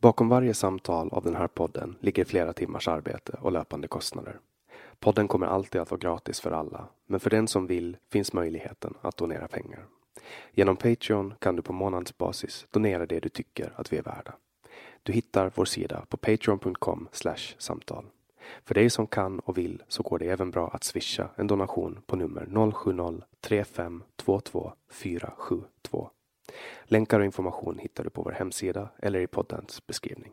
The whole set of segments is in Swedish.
Bakom varje samtal av den här podden ligger flera timmars arbete och löpande kostnader. Podden kommer alltid att vara gratis för alla, men för den som vill finns möjligheten att donera pengar. Genom Patreon kan du på månadsbasis donera det du tycker att vi är värda. Du hittar vår sida på patreon.com samtal. För dig som kan och vill så går det även bra att swisha en donation på nummer 070-3522 472. Länkar och information hittar du på vår hemsida eller i poddens beskrivning.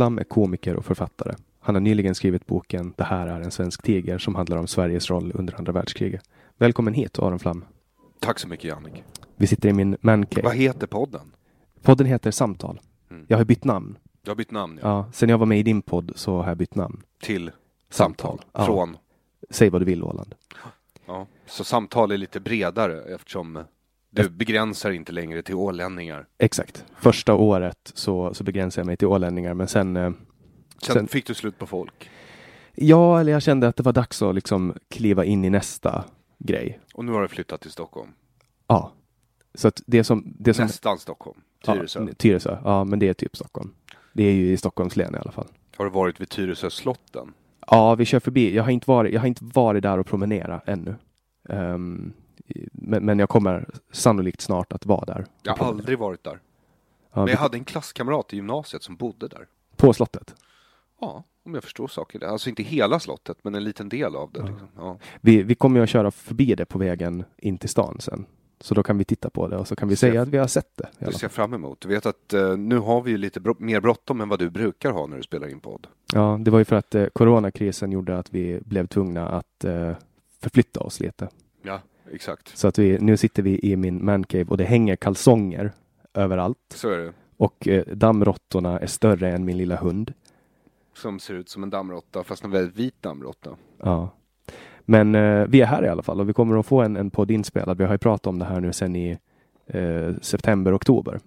Flam är komiker och författare. Han har nyligen skrivit boken Det här är en svensk tiger som handlar om Sveriges roll under andra världskriget. Välkommen hit Aron Flam. Tack så mycket Jannik. Vi sitter i min mancave. Vad heter podden? Podden heter Samtal. Mm. Jag har bytt namn. Du har bytt namn ja. Ja, sen jag var med i din podd så har jag bytt namn. till samtal. Ja. Från, Säg vad du vill Åland. ja. Så samtal är lite bredare eftersom du begränsar inte längre till ålänningar. Exakt. Första året så, så begränsade jag mig till ålänningar men sen eh, Sen, Sen- fick du slut på folk. Ja, eller jag kände att det var dags att liksom kliva in i nästa grej. Och nu har du flyttat till Stockholm. Ja. Så att det som... Det som Nästan Stockholm. Tyresö. Ja, Tyresö. Ja, men det är typ Stockholm. Det är ju i Stockholms län i alla fall. Har du varit vid Tyresö slotten? Ja, vi kör förbi. Jag har inte varit, jag har inte varit där och promenera ännu. Ehm, men, men jag kommer sannolikt snart att vara där. Jag har aldrig varit där. Ja, Men jag hade en klasskamrat i gymnasiet som bodde där. På slottet. Ja, om jag förstår saker. Alltså inte hela slottet, men en liten del av det. Liksom. Ja. Vi, vi kommer ju att köra förbi det på vägen in till stan sen. Så då kan vi titta på det och så kan vi Ser- säga att vi har sett det. Det ser jag fram emot. Du vet att eh, nu har vi ju lite bro- mer bråttom än vad du brukar ha när du spelar in podd. Ja, det var ju för att eh, coronakrisen gjorde att vi blev tvungna att eh, förflytta oss lite. Ja, exakt. Så att vi, nu sitter vi i min mancave och det hänger kalsonger överallt. Så är det. Och eh, dammråttorna är större än min lilla hund. Som ser ut som en dammråtta, fast en väldigt vit dammråtta. Ja. Men eh, vi är här i alla fall och vi kommer att få en, en podd inspelad. Vi har ju pratat om det här nu sedan i eh, september, oktober.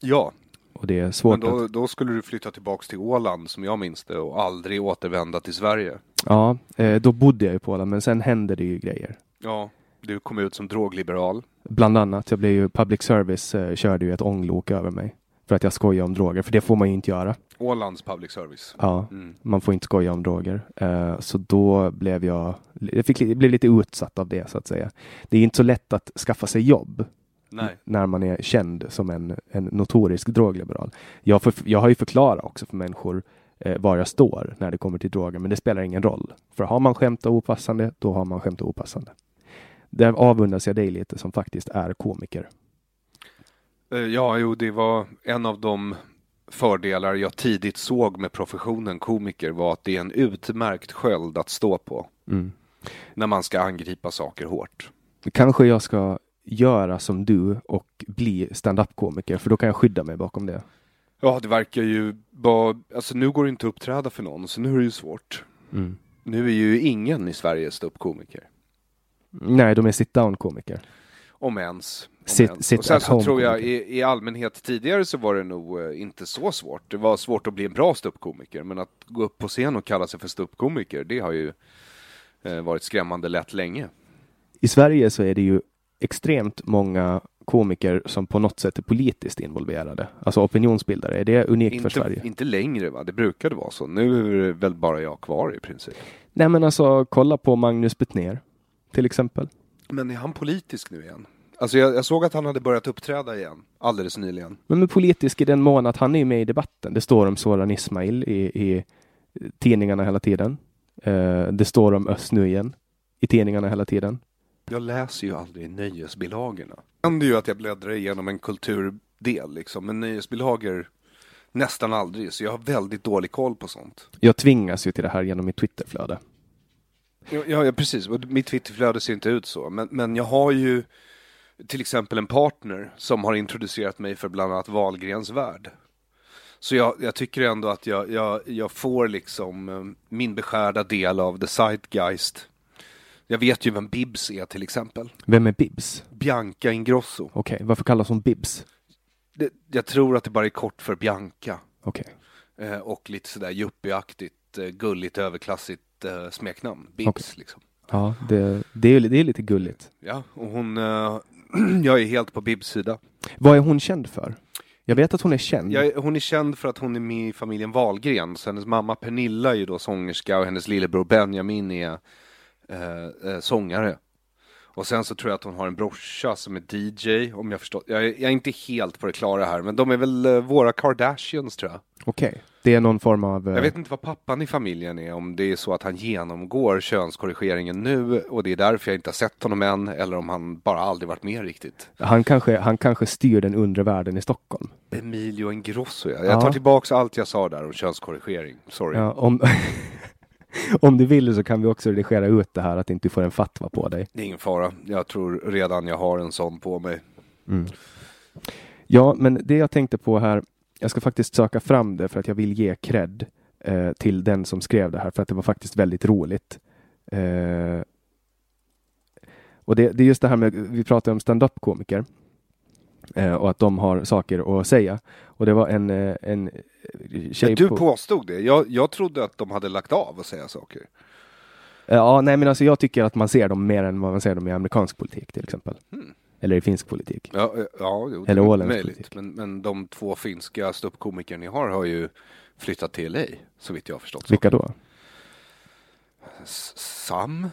Ja, Och det är men svårt då, att... då skulle du flytta tillbaks till Åland som jag minns det och aldrig återvända till Sverige. Ja, eh, då bodde jag ju på Åland men sen hände det ju grejer. Ja, du kom ut som drogliberal. Bland annat, jag blev ju public service eh, körde ju ett ånglok över mig. För att jag skojar om droger, för det får man ju inte göra. Ålands public service. Ja, Mm. man får inte skoja om droger. Eh, så då blev jag, jag fick, jag blev lite utsatt av det så att säga. Det är inte så lätt att skaffa sig jobb Nej. när man är känd som en, en notorisk drogliberal. Jag, för, jag har ju förklarat också för människor eh, var jag står när det kommer till droger, men det spelar ingen roll. För har man skämtat opassande, då har man skämtat opassande. Där avundas jag dig lite som faktiskt är komiker. Eh, Ja, jo, det var en av de fördelar jag tidigt såg med professionen komiker var att det är en utmärkt sköld att stå på Mm. när man ska angripa saker hårt. Kanske jag ska göra som du och bli stand-up-komiker, för då kan jag skydda mig bakom det. Ja, det verkar ju bara, alltså nu går det inte att uppträda för någon, så nu är det ju svårt. Mm. Nu är ju ingen i Sverige ståuppkomiker. Nej, de är sit-down-komiker. Om ens. Om Sit- ens. sit och sen så tror jag i, i allmänhet tidigare så var det nog eh, inte så svårt. Det var svårt att bli en bra ståuppkomiker, men att gå upp på scen och kalla sig för ståuppkomiker, det har ju eh, varit skrämmande lätt länge. I Sverige så är det ju extremt många komiker som på något sätt är politiskt involverade. Alltså opinionsbildare. Är det unikt för Sverige? Inte, inte längre va, det brukade vara så. Nu är det väl bara jag kvar i princip. Nej men alltså kolla på Magnus Betnér till exempel. Men är han politisk nu igen? Alltså jag, jag såg att han hade börjat uppträda igen, alldeles nyligen. Men med politisk i den mån att han är med i debatten. Det står om Soran Ismail i, i tidningarna hela tiden. Eh, det står om Öst nu igen i tidningarna hela tiden. Jag läser ju aldrig nöjesbilagorna. Det händer ju att jag bläddrar igenom en kulturdel liksom, men nöjesbilagor nästan aldrig, så jag har väldigt dålig koll på sånt. Jag tvingas ju till det här genom mitt Twitterflöde. Ja, ja, precis, och mitt Twitterflöde ser inte ut så, men, men jag har ju till exempel en partner som har introducerat mig för bland annat Wahlgrens värld. Så jag, jag tycker ändå att jag, jag, jag får liksom eh, min beskärda del av the zeitgeist. Jag vet ju vem Bibs är till exempel. Vem är Bibs? Bianca Ingrosso. Okej, varför kallas hon Bibs? Det, jag tror att det bara är kort för Bianca. Okej. Eh, och lite sådär yuppieaktigt, eh, gulligt, överklassigt eh, smeknamn. Bibs Okej. liksom. Ja, det, det, är, det är lite gulligt. Ja, och hon, eh, jag är helt på Bibs sida. Vad är hon känd för? Jag vet att hon är känd. Är- hon är känd för att hon är med i familjen Wahlgren. Så hennes mamma Pernilla är ju då sångerska och hennes lillebror Benjamin är eh, eh, sångare. Och sen så tror jag att hon har en brorsa som är DJ, om jag förstår. Jag är, jag är inte helt på det klara här, men de är väl eh, våra Kardashians tror jag. Okej. Det är någon form av... eh, Jag vet inte vad pappan i familjen är, om det är så att han genomgår könskorrigeringen nu och det är därför jag inte har sett honom än, eller om han bara aldrig varit med riktigt. han, kanske, han kanske styr den undre världen i Stockholm. Emilio Ingrosso, ja. Jag Ja. tar tillbaks allt jag sa där om könskorrigering. Sorry. Ja, om, om du vill så kan vi också redigera ut det här att inte du får en fatwa på dig. Det är ingen fara. Jag tror redan jag har en sån på mig. Ja, men det jag tänkte på här, jag ska faktiskt söka fram det för att jag vill ge cred eh, till den som skrev det här för att det var faktiskt väldigt roligt. Eh, och det, det är just det här med, vi pratar om stand-up-komiker eh, och att de har saker att säga. Och det var en, eh, en tjej du på... påstod det. Jag, jag trodde att de hade lagt av att säga saker. Ja, nej men alltså jag tycker att man ser dem mer än vad man ser dem i amerikansk politik till exempel. Eller i finsk politik. Ja, eh, ja jo, Eller är åländsk möjligt. politik. Men, men de två finska ståuppkomiker ni har har ju flyttat till LA, så vitt jag har förstått. Vilka då? Sam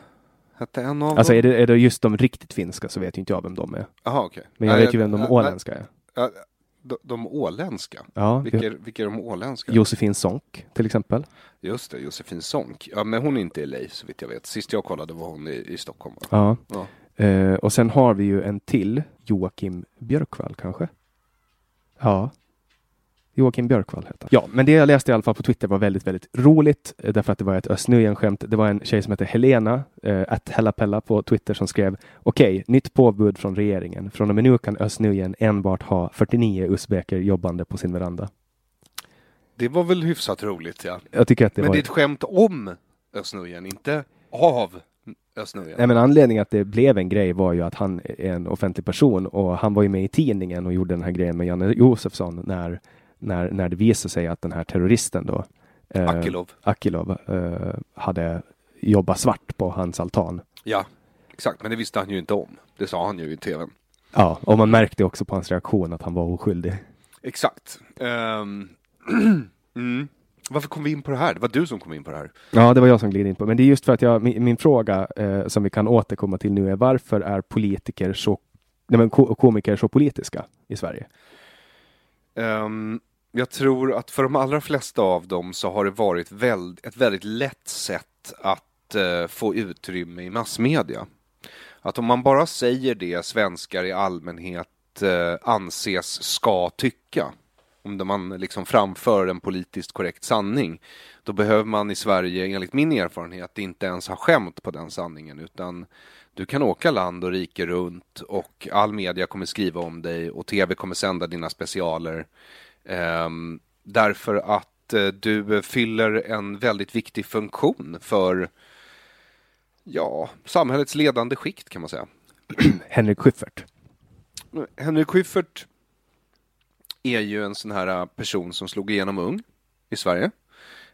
hette en av Alltså dem. är det, är det just de riktigt finska så vet ju inte jag vem de är. Jaha, okej. Men jag Nej, vet ju vem de nej, åländska är. nej, De, de åländska? Ja, Vilka, är- vilka är de åländska? Josefin Sonck till exempel. Just det, Josefin Sonck. Ja, men hon är inte i LA så vitt jag vet. Sist jag kollade var hon i, i Stockholm. va? Ja. Ja. Eh, och sen har vi ju en till Joakim Björkvall kanske? Ja. Joakim Björkvall heter han. Ja, men det jag läste i alla fall på Twitter var väldigt, väldigt roligt eh, därför att det var ett Östnujen-skämt. Det var en tjej som heter Helena, eh, att Hellapella på Twitter som skrev Okej, nytt påbud från regeringen. Från och med nu kan Östnujen enbart ha 49 usbeker jobbande på sin veranda. Det var väl hyfsat roligt ja. Jag tycker att det Men var... det är ett skämt om Östnujen, inte av. Nej, men anledningen att det blev en grej var ju att han är en offentlig person och han var ju med i tidningen och gjorde den här grejen med Janne Josefsson när, när, när det visade sig att den här terroristen då, eh, Akilov. Akilov eh, hade jobbat svart på hans altan. Ja, exakt. Men det visste han ju inte om. Det sa han ju i tvn. Ja, och man märkte också på hans reaktion att han var oskyldig. Exakt. Ehm, mm. Varför kom vi in på det här? Det var du som kom in på det här. Ja, det var jag som gled in på. Men det är just för att jag, min, min fråga eh, som vi kan återkomma till nu är varför är politiker så, nej men ko- komiker så politiska i Sverige? Ehm, jag tror att för de allra flesta av dem så har det varit väl, ett väldigt lätt sätt att eh, få utrymme i massmedia. Att om man bara säger det svenskar i allmänhet eh, anses ska tycka, om man liksom framför en politiskt korrekt sanning, då behöver man i Sverige, enligt min erfarenhet, inte ens ha skämt på den sanningen, utan du kan åka land och rike runt och all media kommer skriva om dig och tv kommer sända dina specialer. Ehm, därför att eh, du fyller en väldigt viktig funktion för ja, samhällets ledande skikt kan man säga. Henrik Schyffert. Henrik Schyffert är ju en sån här äh, person som slog igenom ung i Sverige.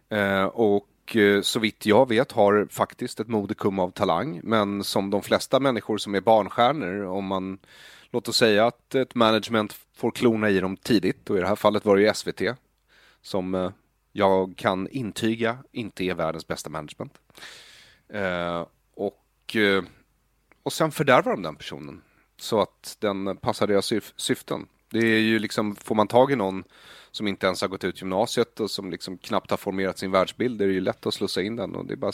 Eh, och äh, så vitt jag vet har faktiskt ett modekum av talang. Men som de flesta människor som är barnstjärnor, om man låt oss säga att ett management får klona i dem tidigt och i det här fallet var det ju SVT som jag kan intyga inte är världens bästa management. Och, och sen fördärvar de den personen så att den passar deras syf- syften. Det är ju liksom, får man tag i någon som inte ens har gått ut gymnasiet och som liksom knappt har formerat sin världsbild, det är ju lätt att slussa in den och det är bara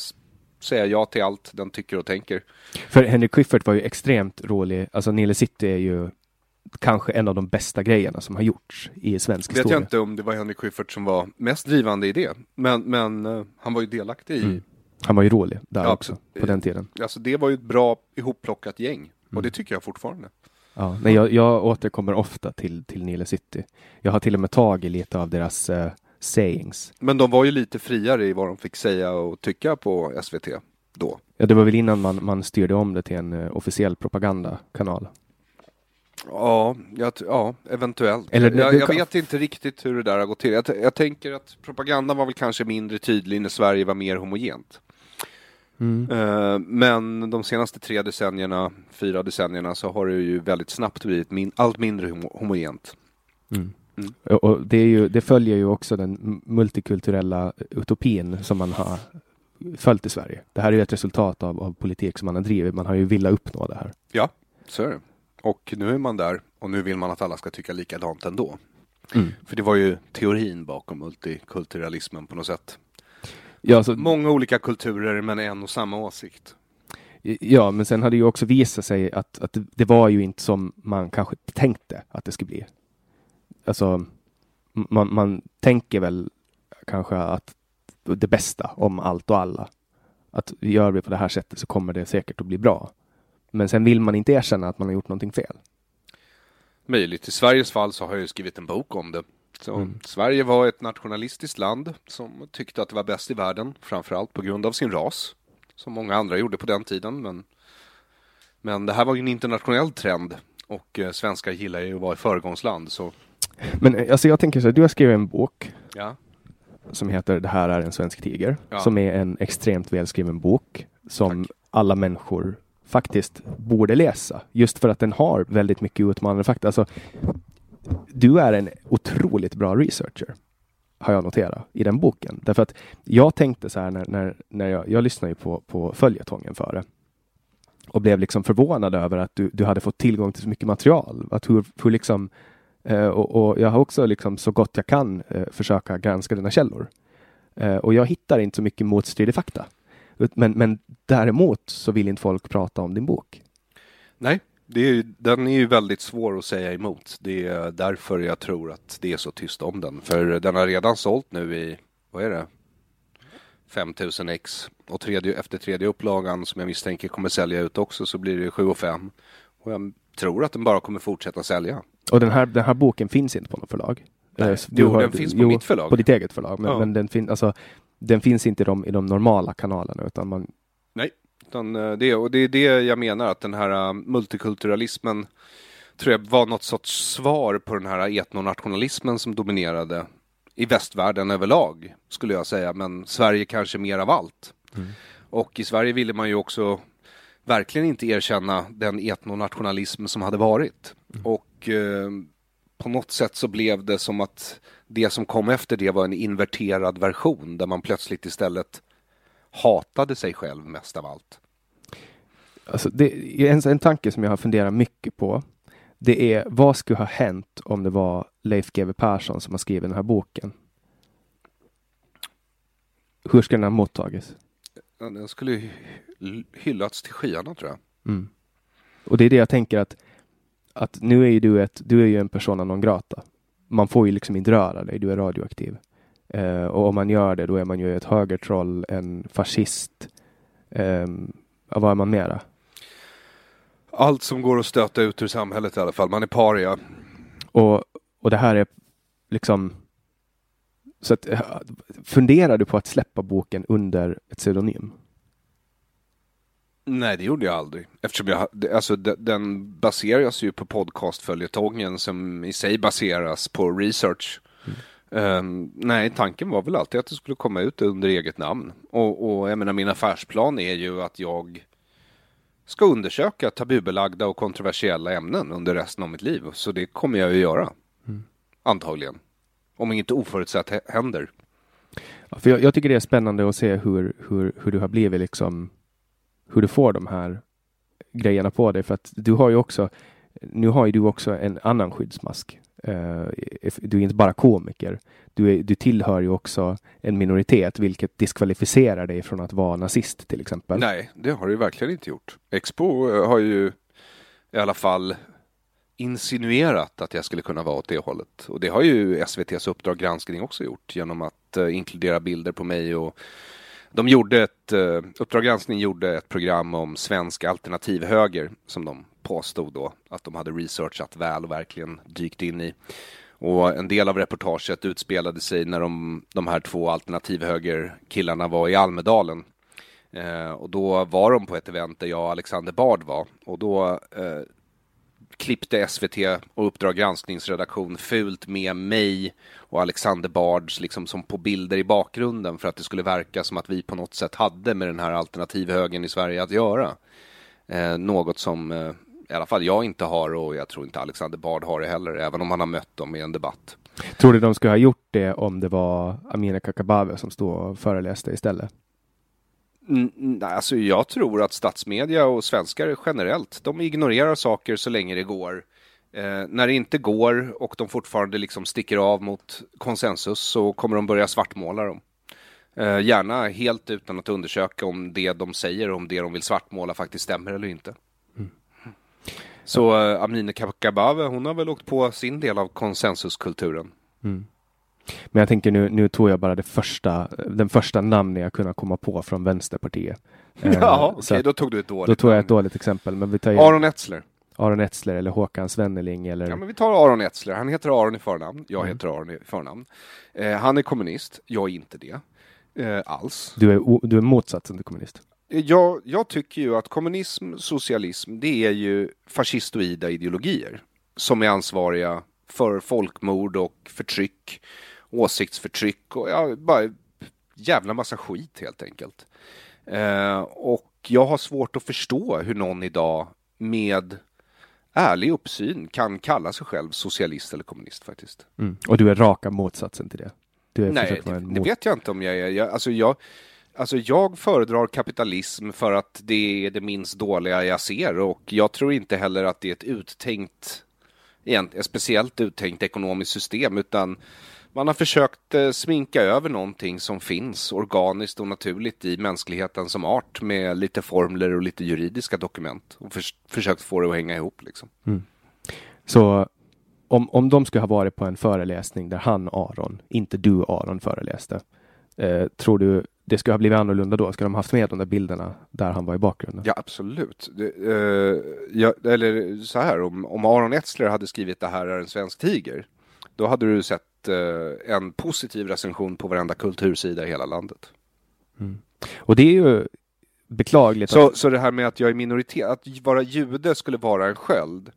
säga ja till allt den tycker och tänker. För Henrik Schyffert var ju extremt rolig. Alltså Nile City är ju kanske en av de bästa grejerna som har gjorts i svensk Vet historia. jag inte om det var Henrik Schyffert som var mest drivande i det, men, men eh, han var ju delaktig i, Mm. Han var ju rolig där Ja, också, på den tiden. alltså det var ju ett bra ihopplockat gäng. Mm. Och det tycker jag fortfarande. Ja, nej, jag, jag återkommer ofta till, till Nile City. Jag har till och med tagit lite av deras eh, sayings. Men de var ju lite friare i vad de fick säga och tycka på SVT då. Ja, det var väl innan man, man styrde om det till en eh, officiell propagandakanal. Ja, jag, ja eventuellt. Eller jag, jag kan- vet inte riktigt hur det där har gått till. Jag, jag tänker att propagandan var väl kanske mindre tydlig när Sverige var mer homogent. Mm. Eh, men de senaste tre decennierna, fyra decennierna, så har det ju väldigt snabbt blivit min, allt mindre homo, homogent. Mm. Mm. Och det, ju, det följer ju också den multikulturella utopin som man har följt i Sverige. Det här är ju ett resultat av, av politik som man har drivit. Man har ju velat uppnå det här. Ja, så är det. Och nu är man där och nu vill man att alla ska tycka likadant ändå. Mm. För det var ju teorin bakom multikulturalismen på något sätt. Ja, så, Många olika kulturer men en och samma åsikt. ja, men sen har det ju också visat sig att, att det- var ju inte som man kanske tänkte att det skulle bli. Alltså, man, man tänker väl kanske att det bästa om allt och alla. Att gör vi på det här sättet så kommer det säkert att bli bra. Men sen vill man inte erkänna att man har gjort någonting fel. Möjligt. I Sveriges fall så har jag ju skrivit en bok om det. Så Mm. Sverige var ett nationalistiskt land som tyckte att det var bäst i världen, framförallt på grund av sin ras. Som många andra gjorde på den tiden. Men, men det här var ju en internationell trend och eh, svenskar gillar ju att vara ett föregångsland. Så Men eh, alltså jag tänker så här, du har skrivit en bok ja, som heter Det här är en svensk tiger. Ja. Som är en extremt välskriven bok som alla människor faktiskt borde läsa. Just för att den har väldigt mycket utmanande fakta. Alltså, du är en otroligt bra researcher. Har jag noterat i den boken. Därför att jag tänkte så här när, när, när jag, jag lyssnade ju på, på följetongen före. Och blev liksom förvånad över att du, du hade fått tillgång till så mycket material. Att hur, hur liksom, eh, och, och jag har också liksom så gott jag kan eh, försöka granska dina källor. Eh, och jag hittar inte så mycket motstridig fakta. Men, men däremot så vill inte folk prata om din bok. nej, det är, den är ju väldigt svår att säga emot. Det är därför jag tror att det är så tyst om den. För den har redan sålt nu i, vad är det? 5000 ex. Och tredje, efter tredje upplagan som jag misstänker kommer sälja ut också så blir det 7 och 5. Och jag tror att den bara kommer fortsätta sälja. Och den här, den här boken finns inte på något förlag? Nej. Eh, Jo, du den finns på mitt förlag. På ditt eget förlag. Men, Ja. men den, fin, alltså, den finns inte i de, i de normala kanalerna utan man, utan eh, det, och det är det jag menar att den här eh, multikulturalismen tror jag var något sorts svar på den här etnonationalismen som dominerade i västvärlden överlag, skulle jag säga, men Sverige kanske mer av allt. Och i Sverige ville man ju också verkligen inte erkänna den etnonationalism som hade varit. Och eh, på något sätt så blev det som att det som kom efter det var en inverterad version där man plötsligt istället hatade sig själv mest av allt. Alltså det, en, en tanke som jag har funderat mycket på. Det är vad skulle ha hänt om det var Leif GW Persson som har skrivit den här boken? Hur skulle den ha mottagits? Den skulle hyllats till skyarna tror jag. Mm. Och det är det jag tänker att, att nu är ju du ett, du är ju en persona non grata. Man får ju liksom inte röra dig, du är radioaktiv. Eh, och om man gör det, då är man ju ett högertroll, en fascist. Um, vad är man mera? Allt som går att stöta ut ur samhället i alla fall. Man är paria. Och, och det här är liksom så att, eh, funderar du på att släppa boken under ett pseudonym? Nej, det gjorde jag aldrig. Eftersom jag, alltså de- den baseras ju på podcastföljetongen som i sig baseras på research. Ehm, nej, tanken var väl alltid att det skulle komma ut under eget namn. Och, och jag menar, min affärsplan är ju att jag ska undersöka tabubelagda och kontroversiella ämnen under resten av mitt liv. Så det kommer jag ju göra. Antagligen. Om inget oförutsett hä- händer. Ja, För jag, jag tycker det är spännande att se hur, hur, hur du har blivit liksom, hur du får de här grejerna på dig. För att du har ju också, nu har ju du också en annan skyddsmask. Uh, if- du är inte bara komiker. Du, är, du tillhör ju också en minoritet, vilket diskvalificerar dig från att vara nazist till exempel. Nej, det har det verkligen inte gjort. Expo eh, har ju i alla fall insinuerat att jag skulle kunna vara åt det hållet. Och det har ju SVTs Uppdrag granskning också gjort genom att uh, inkludera bilder på mig och de gjorde ett, uh, Uppdrag granskning gjorde ett program om svensk alternativhöger som de påstod då att de hade researchat väl och verkligen dykt in i. Och en del av reportaget utspelade sig när de, de här två alternativhögerkillarna var i Almedalen. Eh, och då var de på ett event där jag och Alexander Bard var. Och då eh, klippte SVT och Uppdrag granskningsredaktion fult med mig och Alexander Bards liksom som på bilder i bakgrunden för att det skulle verka som att vi på något sätt hade med den här alternativhögern i Sverige att göra. Eh, något som eh, i alla fall jag inte har och jag tror inte Alexander Bard har det heller, även om han har mött dem i en debatt. Tror du de skulle ha gjort det om det var Amineh Kakabaveh som stod och föreläste istället? Mm, nej, alltså jag tror att statsmedia och svenskar generellt, de ignorerar saker så länge det går. Eh, när det inte går och de fortfarande liksom sticker av mot konsensus så kommer de börja svartmåla dem. Eh, gärna helt utan att undersöka om det de säger, om det de vill svartmåla faktiskt stämmer eller inte. Så eh, Amineh Kakabaveh, hon har väl åkt på sin del av konsensuskulturen. Men jag tänker nu, nu tog jag bara det första, den första namnet jag kunde komma på från Vänsterpartiet. Eh, Ja, okej, att- då tog du ett dåligt då tog jag ett dåligt exempel. Men vi tar ju Aron Etzler. Aron Etzler eller Håkan Svenneling eller Ja, men vi tar Aron Etzler. Han heter Aron i förnamn. Jag Mm. heter Aron i förnamn. Eh, han är kommunist. Jag är inte det. Eh, alls. du, är, du är motsatsen till kommunist. Jag, jag tycker ju att kommunism, socialism, det är ju fascistoida ideologier som är ansvariga för folkmord och förtryck, åsiktsförtryck och ja, bara jävla massa skit helt enkelt. Eh, och jag har svårt att förstå hur någon idag med ärlig uppsyn kan kalla sig själv socialist eller kommunist faktiskt. Mm. Och du är raka motsatsen till det. Nej, det, det vet jag inte om jag är. Jag, alltså, jag, alltså jag föredrar kapitalism för att det är det minst dåliga jag ser och jag tror inte heller att det är ett uttänkt, ett speciellt uttänkt ekonomiskt system utan Man har försökt eh, sminka över någonting som finns organiskt och naturligt i mänskligheten som art med lite formler och lite juridiska dokument och förs försökt få det att hänga ihop. Liksom. Mm. Så om, om de skulle ha varit på en föreläsning där han Aron, inte du Aron, föreläste. Eh, tror du det skulle ha blivit annorlunda då? Skulle de haft med de där bilderna där han var i bakgrunden? Ja, absolut. Det, eh, ja, eller så här, om, om Aron Etzler hade skrivit det här är en svensk tiger, då hade du sett eh, en positiv recension på varenda kultursida i hela landet. Och det är ju beklagligt. Så, att, så det här med att jag är minoritet, att vara jude skulle vara en sköld.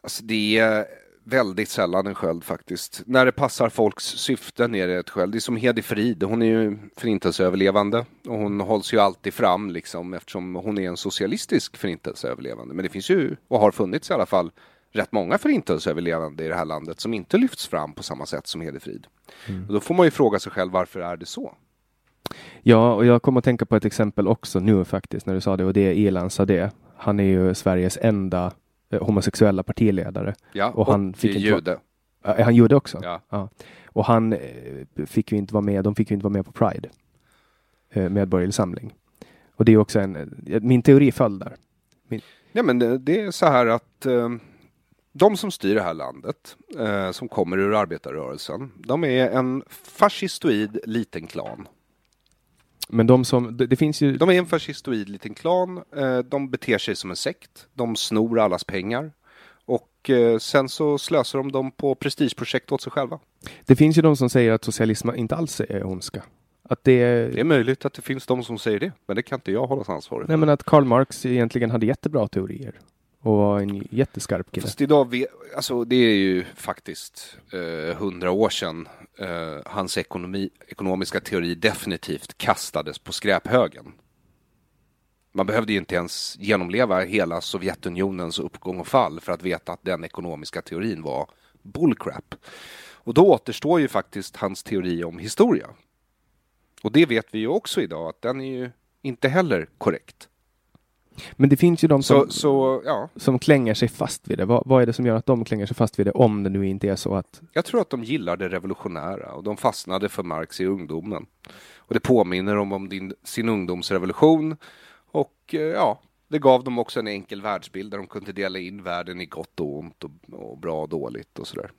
Alltså det är väldigt sällan en sköld faktiskt. När det passar folks syften är det ett sköld. Det är som Hedi Frid, hon är ju förintelseöverlevande och hon hålls ju alltid fram liksom eftersom hon är en socialistisk förintelseöverlevande. Men det finns ju, och har funnits i alla fall, rätt många förintelseöverlevande i det här landet som inte lyfts fram på samma sätt som Hedi Frid. Och då får man ju fråga sig själv varför är det så? Ja, och jag kommer att tänka på ett exempel också nu faktiskt när du sa det och det är Ilan Sadeh. Han är ju Sveriges enda homosexuella partiledare. Ja, och han fick inte vara- jude. Ja, Är han jude också? Ja. Och han eh, fick ju inte vara med, de fick ju inte vara med på Pride. Eh, Medborgerlig samling. Och det är också en, eh, min teori föll där. Ja, men det, det är så här att eh, de som styr det här landet, eh, som kommer ur arbetarrörelsen, de är en fascistoid liten klan. Men de som, det, det finns ju, De är en fascistoid liten klan, eh, de beter sig som en sekt, de snor allas pengar och eh, sen så slösar de dem på prestigeprojekt åt sig själva. det finns ju de som säger att socialism inte alls är ondska. Att det är, Det är möjligt att det finns de som säger det, men det kan inte jag hållas ansvarig för. nej men att Karl Marx egentligen hade jättebra teorier. Och var en jätteskarp kille. Fast idag, vet, alltså det är ju faktiskt eh, hundra år sedan eh, hans ekonomi, ekonomiska teori definitivt kastades på skräphögen. Man behövde ju inte ens genomleva hela Sovjetunionens uppgång och fall för att veta att den ekonomiska teorin var bullcrap. Och då återstår ju faktiskt hans teori om historia. Och det vet vi ju också idag att den är ju inte heller korrekt. Men det finns ju de som, Så, så ja, som klänger sig fast vid det. Vad, vad är det som gör att de klänger sig fast vid det om det nu inte är så att Jag tror att de gillar det revolutionära och de fastnade för Marx i ungdomen. Och det påminner dem om din, sin ungdomsrevolution och eh, ja, det gav dem också en enkel världsbild där de kunde dela in världen i gott och ont och, och bra och dåligt och sådär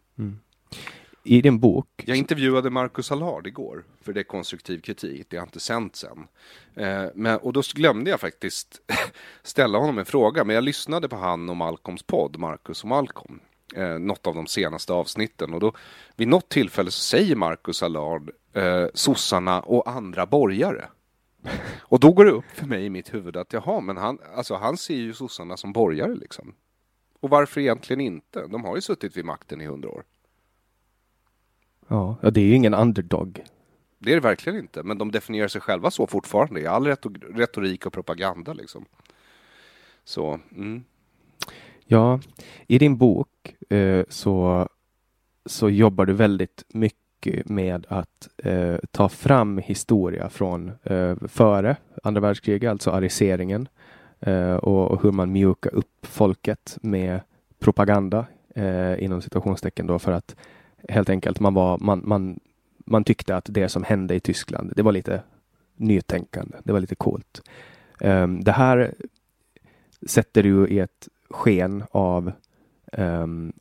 i din bok Jag intervjuade Marcus Allard igår för det är konstruktiv kritik, det har inte sänt sen. Eh, men, och då glömde jag faktiskt ställa honom en fråga, men jag lyssnade på han och Malcolms podd, Marcus och Malcolm, eh, något av de senaste avsnitten. Och då, vid något tillfälle så säger Marcus Allard eh, sossarna och andra borgare. Och då går det upp för mig i mitt huvud att jaha, men han, alltså, han ser ju sossarna som borgare liksom. Och varför egentligen inte? De har ju suttit vid makten i hundra år. Ja, ja, det är ju ingen underdog. Det är det verkligen inte, men de definierar sig själva så fortfarande i all retor- retorik och propaganda liksom. Så, mm. Ja, i din bok eh, så, så jobbar du väldigt mycket med att eh, ta fram historia från eh, före andra världskriget, alltså ariseringen eh, och, och hur man mjukar upp folket med propaganda eh, inom situationstecken då för att helt enkelt man var man, man, man tyckte att det som hände i Tyskland, det var lite nytänkande. Det var lite coolt. Um, det här sätter du i ett sken av um,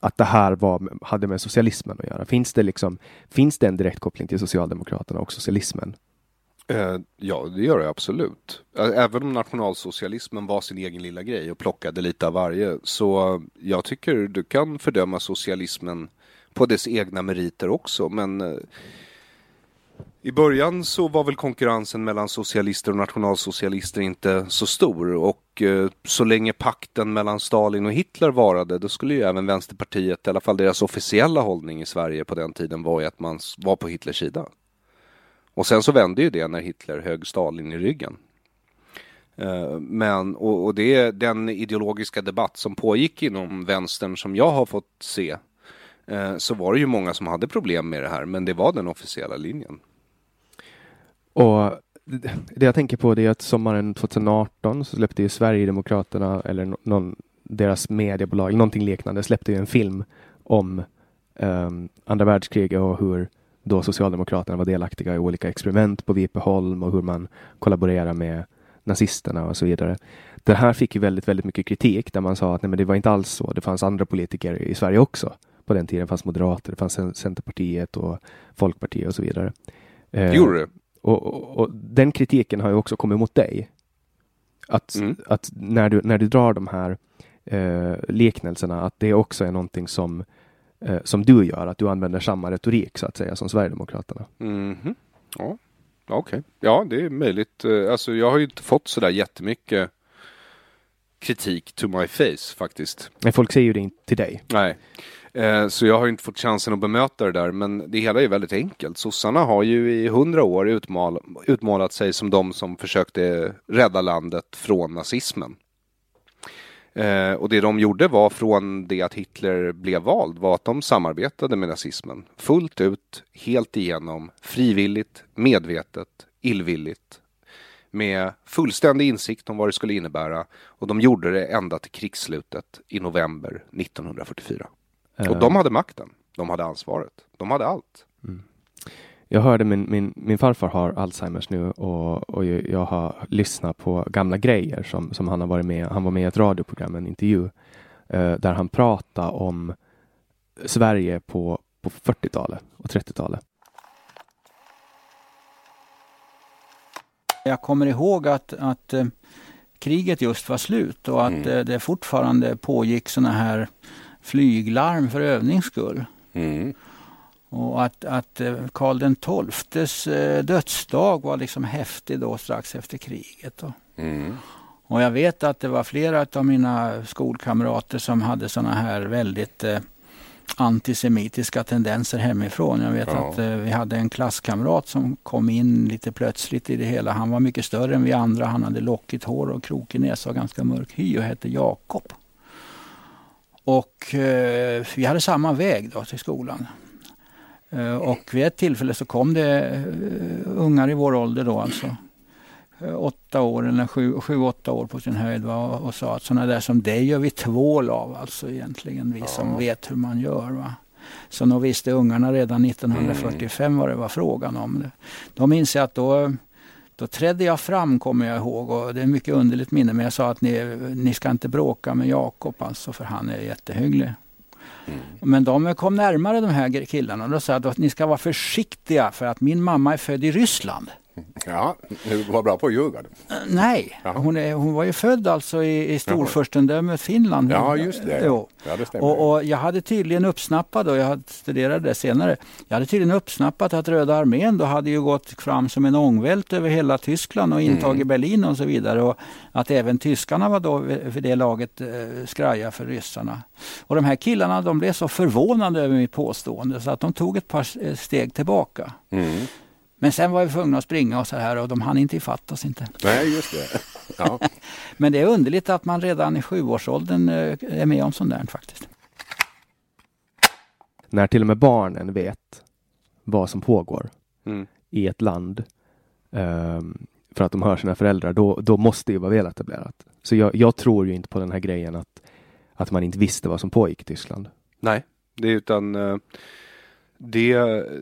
att det här var, hade med socialismen att göra. Finns det, liksom, finns det en direkt koppling till Socialdemokraterna och socialismen? eh, ja, det gör det absolut. Även om nationalsocialismen var sin egen lilla grej och plockade lite av varje, så jag tycker du kan fördöma socialismen på dess egna meriter också, men eh, i början så var väl konkurrensen mellan socialister och nationalsocialister inte så stor och eh, så länge pakten mellan Stalin och Hitler varade då skulle ju även Vänsterpartiet, i alla fall deras officiella hållning i Sverige på den tiden var ju att man var på Hitlers sida. Och sen så vände ju det när Hitler högg Stalin i ryggen. Eh, men, och, och det är den ideologiska debatt som pågick inom vänstern som jag har fått se Eh, så var det ju många som hade problem med det här men det var den officiella linjen. Och det jag tänker på det är att sommaren 2018 så släppte ju Sverigedemokraterna eller någon, deras mediebolag, någonting liknande, släppte ju en film om um, andra världskriget och hur då Socialdemokraterna var delaktiga i olika experiment på Vipeholm och hur man kollaborerar med nazisterna och så vidare. Det här fick ju väldigt, väldigt mycket kritik där man sa att nej, men det var inte alls så. Det fanns andra politiker i Sverige också. På den tiden fanns moderater, det fanns Centerpartiet och Folkpartiet och så vidare. Eh, Gjorde det? Och, och, och, den kritiken har ju också kommit mot dig. Att, mm. att när, du, när du drar de här eh, liknelserna, att det också är någonting som, eh, som du gör, att du använder samma retorik så att säga som Sverigedemokraterna. Mm -hmm. Ja, okej. Okay. Ja, det är möjligt. Eh, alltså, jag har ju inte fått så där jättemycket kritik to my face faktiskt. Men folk säger ju det inte till dig. Nej. Eh, så jag har inte fått chansen att bemöta det där, men det hela är väldigt enkelt. Sossarna har ju i hundra år utmal, utmålat sig som de som försökte rädda landet från nazismen. Eh, och det de gjorde var från det att Hitler blev vald var att de samarbetade med nazismen fullt ut, helt igenom, frivilligt, medvetet, illvilligt med fullständig insikt om vad det skulle innebära och de gjorde det ända till krigsslutet i november 1944. Och de hade makten, de hade ansvaret, de hade allt. Mm. Jag hörde min, min, min farfar har Alzheimers nu och, och jag har lyssnat på gamla grejer som, som han har varit med Han var med i ett radioprogram, en intervju, uh, där han pratade om Sverige på, på 40-talet och 30-talet. Jag kommer ihåg att, att eh, kriget just var slut och att mm. eh, det fortfarande pågick såna här flyglarm för övnings skull. Mm. Och att, att eh, Karl XIIs eh, dödsdag var liksom häftig då strax efter kriget. Mm. Och jag vet att det var flera av mina skolkamrater som hade såna här väldigt eh, antisemitiska tendenser hemifrån. Jag vet ja. att eh, vi hade en klasskamrat som kom in lite plötsligt i det hela. Han var mycket större än vi andra. Han hade lockigt hår och krokig näsa och ganska mörk hy och hette Jakob. Och eh, vi hade samma väg då till skolan. Eh, och vid ett tillfälle så kom det eh, ungar i vår ålder då alltså åtta år eller sju, sju åtta år på sin höjd va? och sa att sådana där som dig gör vi tvål av alltså egentligen vi ja. som vet hur man gör. Va? Så nog visste ungarna redan 1945 mm. vad det var frågan om. De inser att då, då trädde jag fram kommer jag ihåg och det är mycket underligt minne men jag sa att ni, ni ska inte bråka med Jakob alltså för han är jättehygglig. Mm. Men de kom närmare de här killarna och då sa att ni ska vara försiktiga för att min mamma är född i Ryssland. Ja, du var bra på att ljuga. Nej, hon, är, hon var ju född alltså i, i storfurstendömet Finland. Ja, just det. Ja. Ja, det och, och, jag hade tydligen uppsnappat, och jag studerade det senare, jag hade tydligen uppsnappat att Röda armén då hade ju gått fram som en ångvält över hela Tyskland och intagit mm. Berlin och så vidare. Och att även tyskarna var då för det laget eh, skraja för ryssarna. Och de här killarna de blev så förvånade över mitt påstående så att de tog ett par steg tillbaka. Mm. Men sen var vi tvungna att springa och så här och de hann inte ifatt oss inte. Nej, just det. Ja. Men det är underligt att man redan i sjuårsåldern eh, är med om sånt där faktiskt. När till och med barnen vet vad som pågår mm. i ett land um, för att de hör sina föräldrar, då, då måste det vara väletablerat. Så jag, jag, tror ju inte på den här grejen att, att man inte visste vad som pågick i Tyskland. Nej, det är utan uh det,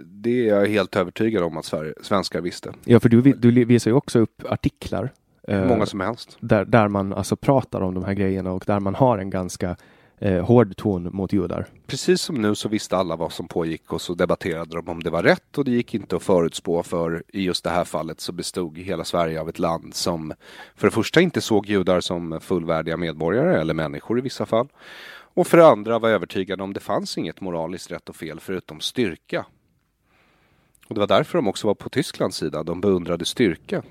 det är jag helt övertygad om att Sverige, svenskar visste. Ja, för du, du visar ju också upp artiklar. Eh, Många som helst. Där, där man alltså pratar om de här grejerna och där man har en ganska eh, hård ton mot judar. Precis som nu så visste alla vad som pågick och så debatterade de om det var rätt och det gick inte att förutspå för i just det här fallet så bestod hela Sverige av ett land som för det första inte såg judar som fullvärdiga medborgare eller människor i vissa fall och för det andra var övertygade om det fanns inget moraliskt rätt och fel förutom styrka. Och det var därför de också var på Tysklands sida, de beundrade styrka.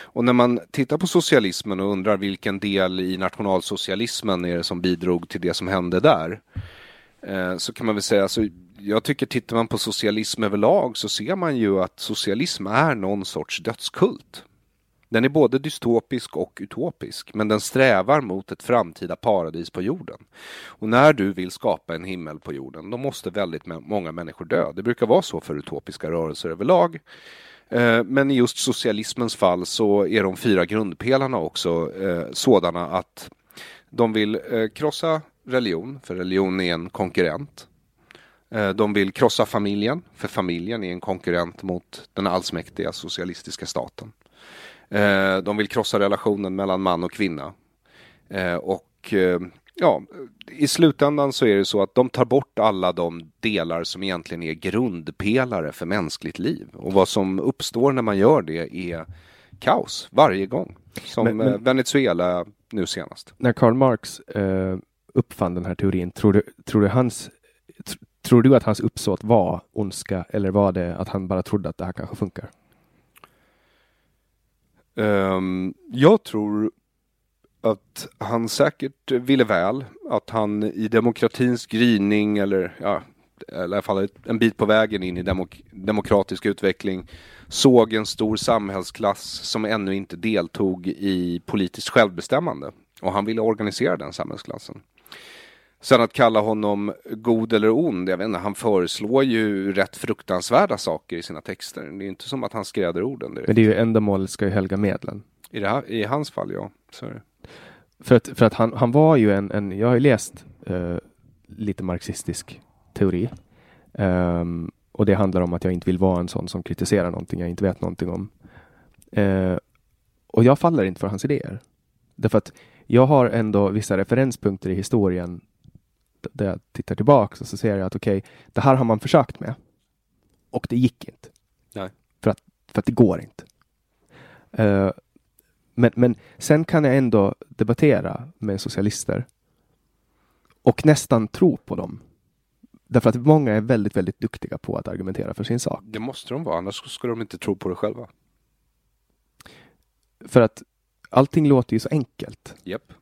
Och när man tittar på socialismen och undrar vilken del i nationalsocialismen är det som bidrog till det som hände där. Eh, så kan man väl säga, alltså, jag tycker tittar man på socialism överlag så ser man ju att socialism är någon sorts dödskult. Den är både dystopisk och utopisk, men den strävar mot ett framtida paradis på jorden. Och när du vill skapa en himmel på jorden, då måste väldigt många människor dö. Det brukar vara så för utopiska rörelser överlag. Eh, men i just socialismens fall så är de fyra grundpelarna också eh, sådana att de vill eh, krossa religion, för religion är en konkurrent. De vill krossa familjen, för familjen är en konkurrent mot den allsmäktiga socialistiska staten. Eh, De vill krossa relationen mellan man och kvinna. Eh, Och eh, ja, i slutändan så är det så att de tar bort alla de delar som egentligen är grundpelare för mänskligt liv. Och vad som uppstår när man gör det är kaos varje gång. Som Men- men- Venezuela nu senast. När Karl Marx eh, uppfann den här teorin, tror du, tror, du hans, tr- tror du att hans uppsåt var ondska eller var det att han bara trodde att det här kanske funkar? Um, jag tror att han säkert ville väl, att han i demokratins gryning eller ja, i alla fall en bit på vägen in i demok- demokratisk utveckling såg en stor samhällsklass som ännu inte deltog i politiskt självbestämmande. Och han ville organisera den samhällsklassen. Sen att kalla honom god eller ond, jag vet inte, han föreslår ju rätt fruktansvärda saker i sina texter. Det är inte som att han skräder orden direkt. Men det är ju ändamålet ska ju helga medlen. I, det här, I hans fall, ja. Så. För att, för att han, han var ju en, en jag har ju läst eh, lite marxistisk teori. Ehm, och det handlar om att jag inte vill vara en sån som kritiserar någonting jag inte vet någonting om. Eh, och jag faller inte för hans idéer. Därför att jag har ändå vissa referenspunkter i historien där jag tittar tillbaka och så ser jag att okej, det här har man försökt med. Och det gick inte. Nej. För att, för att det går inte. Eh, men, men sen kan jag ändå debattera med socialister och nästan tro på dem. Därför att många är väldigt, väldigt duktiga på att argumentera för sin sak. Det måste de vara, annars skulle de inte tro på det själva. För att allting låter ju så enkelt. Japp.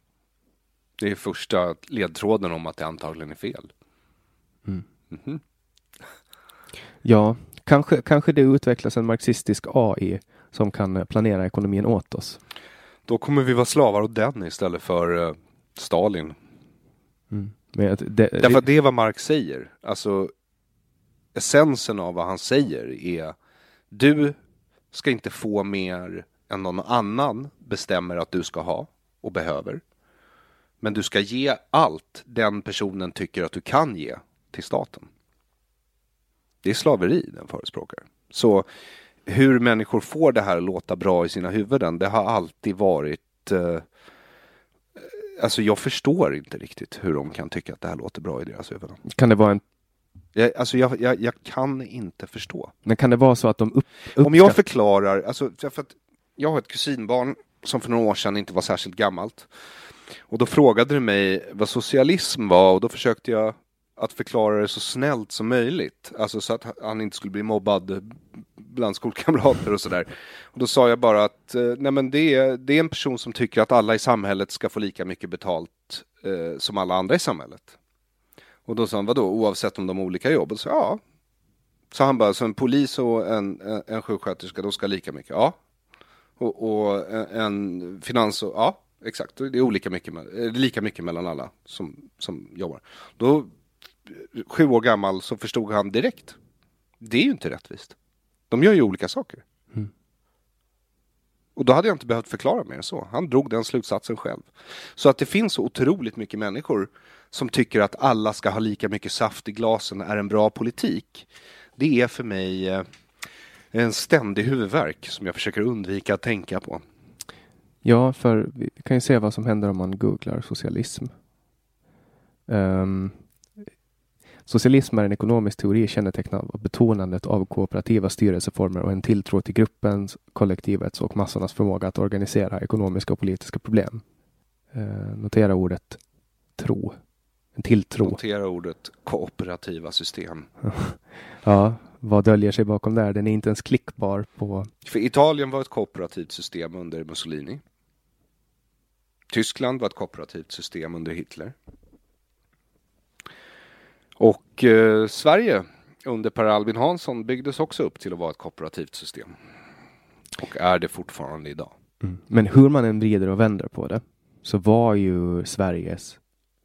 Det är första ledtråden om att det antagligen är fel. Mm. Mhm. Ja, kanske, kanske det utvecklas en marxistisk AI som kan eh, planera ekonomin åt oss. Då kommer vi vara slavar åt den istället för eh, Stalin. Men att det, Därför att det är vad Marx säger. Alltså essensen av vad han säger är du ska inte få mer än någon annan bestämmer att du ska ha och behöver. Men du ska ge allt den personen tycker att du kan ge till staten. Det är slaveri den förespråkar. Så hur människor får det här att låta bra i sina huvuden, det har alltid varit eh, Alltså jag förstår inte riktigt hur de kan tycka att det här låter bra i deras huvuden. kan det vara en Jag, alltså jag, jag, jag kan inte förstå. men kan det vara så att de upp, Om jag uppskatt- förklarar, alltså för att jag har ett kusinbarn som för några år sedan inte var särskilt gammalt. Och då frågade du mig vad socialism var och då försökte jag att förklara det så snällt som möjligt. Alltså så att han inte skulle bli mobbad bland skolkamrater och sådär. Och då sa jag bara att eh, nej men det, är, det är en person som tycker att alla i samhället ska få lika mycket betalt eh, som alla andra i samhället. Och då sa han, vadå, oavsett om de har olika jobb? Och så, ja. Så han bara, så en polis och en, en, en sjuksköterska, de ska ha lika mycket? Ja. Och, och en, en finans och, ja, exakt. Det är olika mycket, eh, lika mycket mellan alla som, som jobbar. Då, sju år gammal, så förstod han direkt. Det är ju inte rättvist. De gör ju olika saker. Och då hade jag inte behövt förklara mer än så. Han drog den slutsatsen själv. Så att det finns så otroligt mycket människor som tycker att alla ska ha lika mycket saft i glasen är en bra politik. Det är för mig eh, en ständig huvudvärk som jag försöker undvika att tänka på. Ja, för vi kan ju se vad som händer om man googlar socialism. Ehm, socialism är en ekonomisk teori kännetecknad av betonandet av kooperativa styrelseformer och en tilltro till gruppens, kollektivets och massornas förmåga att organisera ekonomiska och politiska problem. Uh, notera ordet tro. En tilltro. Notera ordet kooperativa system. Ja, vad döljer sig bakom där? Den är inte ens klickbar på... För Italien var ett kooperativt system under Mussolini. Tyskland var ett kooperativt system under Hitler. Och eh, Sverige under Per Albin Hansson byggdes också upp till att vara ett kooperativt system. Och är det fortfarande idag. Men hur man än vrider och vänder på det så var ju Sveriges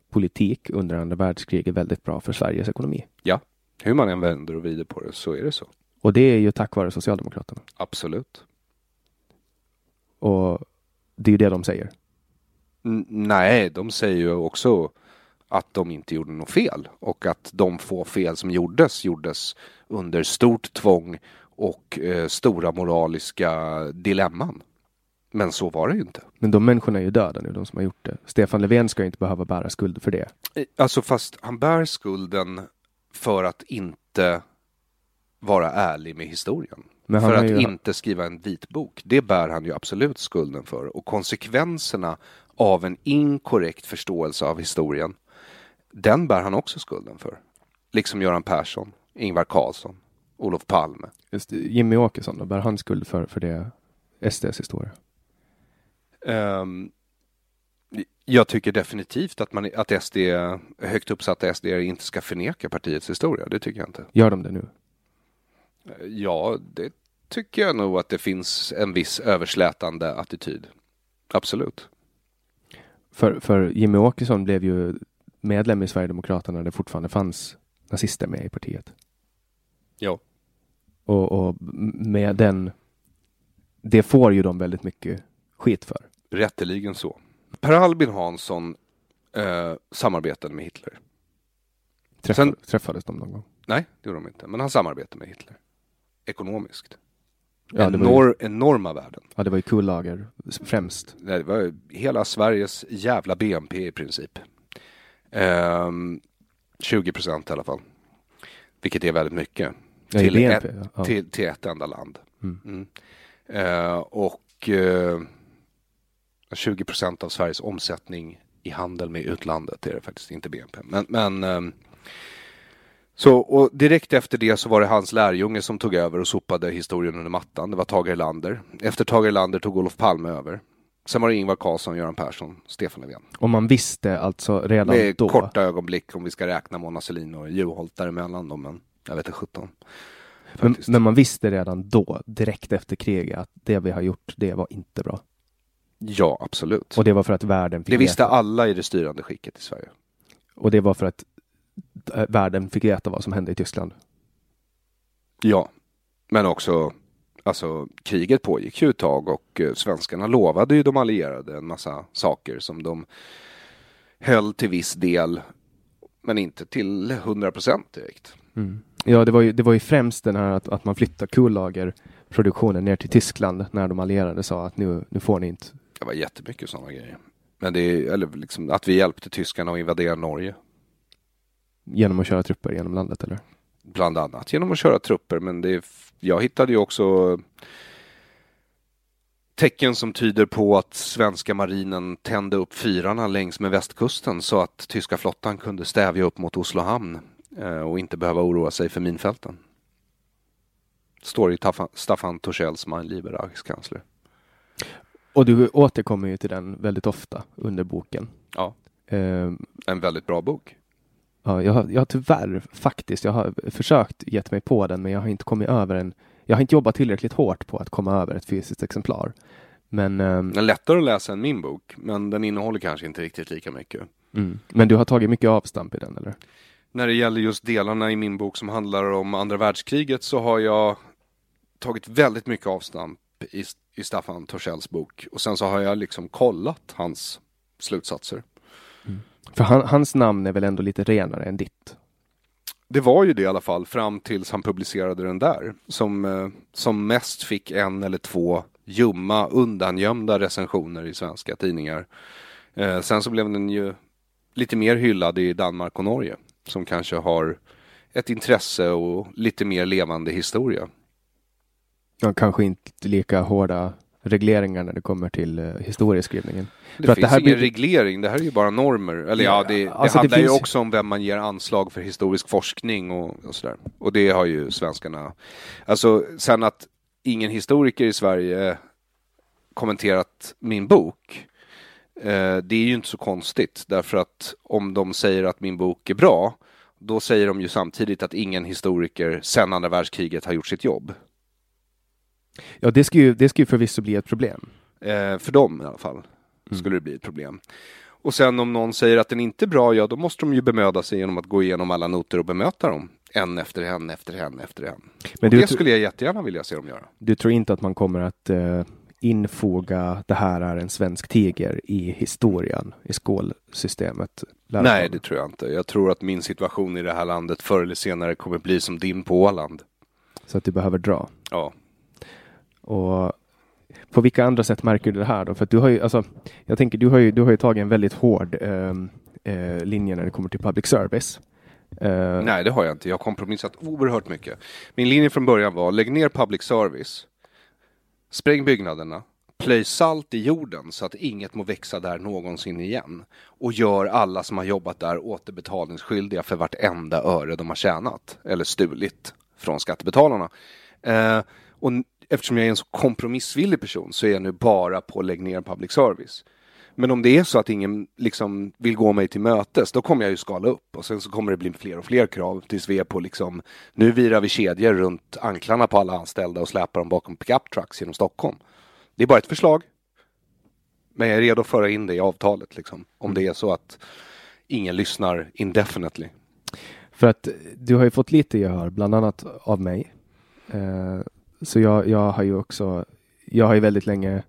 politik under andra världskriget väldigt bra för Sveriges ekonomi. Ja, hur man än vänder och vrider på det så är det så. Och det är ju tack vare Socialdemokraterna. Absolut. Och det är ju det de säger. N- nej, de säger ju också att de inte gjorde något fel och att de få fel som gjordes gjordes under stort tvång och eh, stora moraliska dilemman. Men så var det ju inte. Men de människorna är ju döda nu, de som har gjort det. Stefan Löfven ska inte behöva bära skuld för det. Eh, Alltså fast han bär skulden för att inte vara ärlig med historien. För att ju- inte skriva en vitbok. Det bär han ju absolut skulden för. Och konsekvenserna av en inkorrekt förståelse av historien, den bär han också skulden för. Liksom Göran Persson, Ingvar Carlsson, Olof Palme. Just Jimmy Åkesson, då bär han skuld för, för det SDs historia. Ehm, jag tycker definitivt att, man, att SD, högt uppsatta SD inte ska förneka partiets historia. Det tycker jag inte. Gör de det nu? Ja, det tycker jag nog att det finns en viss överslätande attityd. Absolut. För, för Jimmy Åkesson blev ju medlem i Sverigedemokraterna när det fortfarande fanns nazister med i partiet. Ja. Och, och med den, det får ju de väldigt mycket skit för. Rätteligen så. Per Albin Hansson eh, samarbetade med Hitler. Träffade, Sen- Träffades de någon gång? Nej, det gjorde de inte. Men han samarbetade med Hitler. Ekonomiskt. Ja, det var ju- Enor, Enorma värden. Ja, det var ju kullager främst. Nej, Det var hela Sveriges jävla BNP i princip. Ehm, 20 procent i alla fall. Vilket är väldigt mycket. Ja, till, BNP, ett, ja. till, till ett enda land. Mm. Mm. Eh, och eh, 20 procent av Sveriges omsättning i handel med utlandet är det faktiskt, inte BNP. Men, men ehm, så, och direkt efter det så var det hans lärjunge som tog över och sopade historien under mattan. Det var Tage Erlander. Efter Tage Erlander tog Olof Palme över. Sen var det Ingvar Carlsson, Göran Persson, Stefan Löfven. Och man visste alltså redan Med då. korta ögonblick om vi ska räkna Mona Sahlin och Juholt däremellan då, men jag vet inte 17. Men, men man visste redan då, direkt efter kriget, att det vi har gjort, det var inte bra. Ja, absolut. Och det var för att världen fick Det visste veta. alla i det styrande skicket i Sverige. Och det var för att äh, världen fick veta vad som hände i Tyskland. Ja, men också Alltså kriget pågick ju ett tag och eh, svenskarna lovade ju de allierade en massa saker som de höll till viss del men inte till 100 procent direkt. Ja, det var ju, det var ju främst den här att, att man flyttar kullagerproduktionen ner till Tyskland när de allierade sa att nu, nu får ni inte. Det var jättemycket sådana grejer. Men det är, eller liksom att vi hjälpte tyskarna att invadera Norge. Genom att köra trupper genom landet eller? Bland annat genom att köra trupper. Men det, jag hittade ju också tecken som tyder på att svenska marinen tände upp fyrarna längs med västkusten så att tyska flottan kunde stävja upp mot Oslo hamn eh, och inte behöva oroa sig för minfälten. Står i Staffan Torssells Mein lieber Reichskansler. Och du återkommer ju till den väldigt ofta under boken. Ja, Ehm, en väldigt bra bok. ja, jag, har, jag har tyvärr faktiskt, jag har försökt gett mig på den men jag har inte kommit över en. Jag har inte jobbat tillräckligt hårt på att komma över ett fysiskt exemplar. Men, ehm, Den är lättare att läsa än min bok, men den innehåller kanske inte riktigt lika mycket. mm. men du har tagit mycket avstamp i den eller? När det gäller just delarna i min bok som handlar om andra världskriget så har jag tagit väldigt mycket avstamp i, i Staffan Torssells bok. Och sen så har jag liksom kollat hans slutsatser. För han, hans namn är väl ändå lite renare än ditt? Det var ju det i alla fall fram tills han publicerade den där. Som, eh, som mest fick en eller två ljumma, undangömda recensioner i svenska tidningar. Eh, sen så blev den ju lite mer hyllad i Danmark och Norge. Som kanske har ett intresse och lite mer levande historia. Ja, kanske inte lika hårda regleringar när det kommer till uh, historieskrivningen. Det För finns här ingen blir- reglering, det här är ju bara normer. Eller ja, Ja, det, det alltså det handlar ju finns- också om vem man ger anslag för historisk forskning och, och sådär. Och det har ju svenskarna. Alltså sen att ingen historiker i Sverige kommenterat min bok. Eh, det är ju inte så konstigt därför att om de säger att min bok är bra då säger de ju samtidigt att ingen historiker sedan andra världskriget har gjort sitt jobb. Ja, det ska ju, det ska ju förvisso bli ett problem. Eh, för dem i alla fall skulle det bli ett problem. Och sen om någon säger att den inte är bra, ja då måste de ju bemöda sig genom att gå igenom alla noter och bemöta dem. En efter en, efter en, efter en. Men det skulle jag jättegärna vilja se dem göra. du tror inte att man kommer att eh, infoga det här är en svensk tiger i historien, i skolsystemet? Nej, det tror jag inte. Jag tror att min situation i det här landet förr eller senare kommer bli som din på Åland. Så att du behöver dra? Ja. Och på vilka andra sätt märker du det här då? För att du har ju, alltså, jag tänker, du har ju, du har ju tagit en väldigt hård ehm, eh, linje när det kommer till public service. Eh. Nej, det har jag inte. Jag har kompromissat oerhört mycket. Min linje från början var lägg ner public service, spräng byggnaderna, plöj salt i jorden så att inget må växa där någonsin igen och gör alla som har jobbat där återbetalningsskyldiga för vartenda öre de har tjänat eller stulit från skattebetalarna. Eh, och eftersom jag är en så kompromissvillig person så är jag nu bara på lägg ner public service. Men om det är så att ingen liksom vill gå mig till mötes, då kommer jag ju skala upp och sen så kommer det bli fler och fler krav tills vi är på liksom, nu virar vi kedjor runt anklarna på alla anställda och släpar dem bakom pickup trucks genom Stockholm. Det är bara ett förslag. Men jag är redo att föra in det i avtalet liksom, om det är så att ingen lyssnar indefinitely. För att du har ju fått lite gehör, bland annat av mig. Eh, så jag, jag har ju också, jag har ju väldigt länge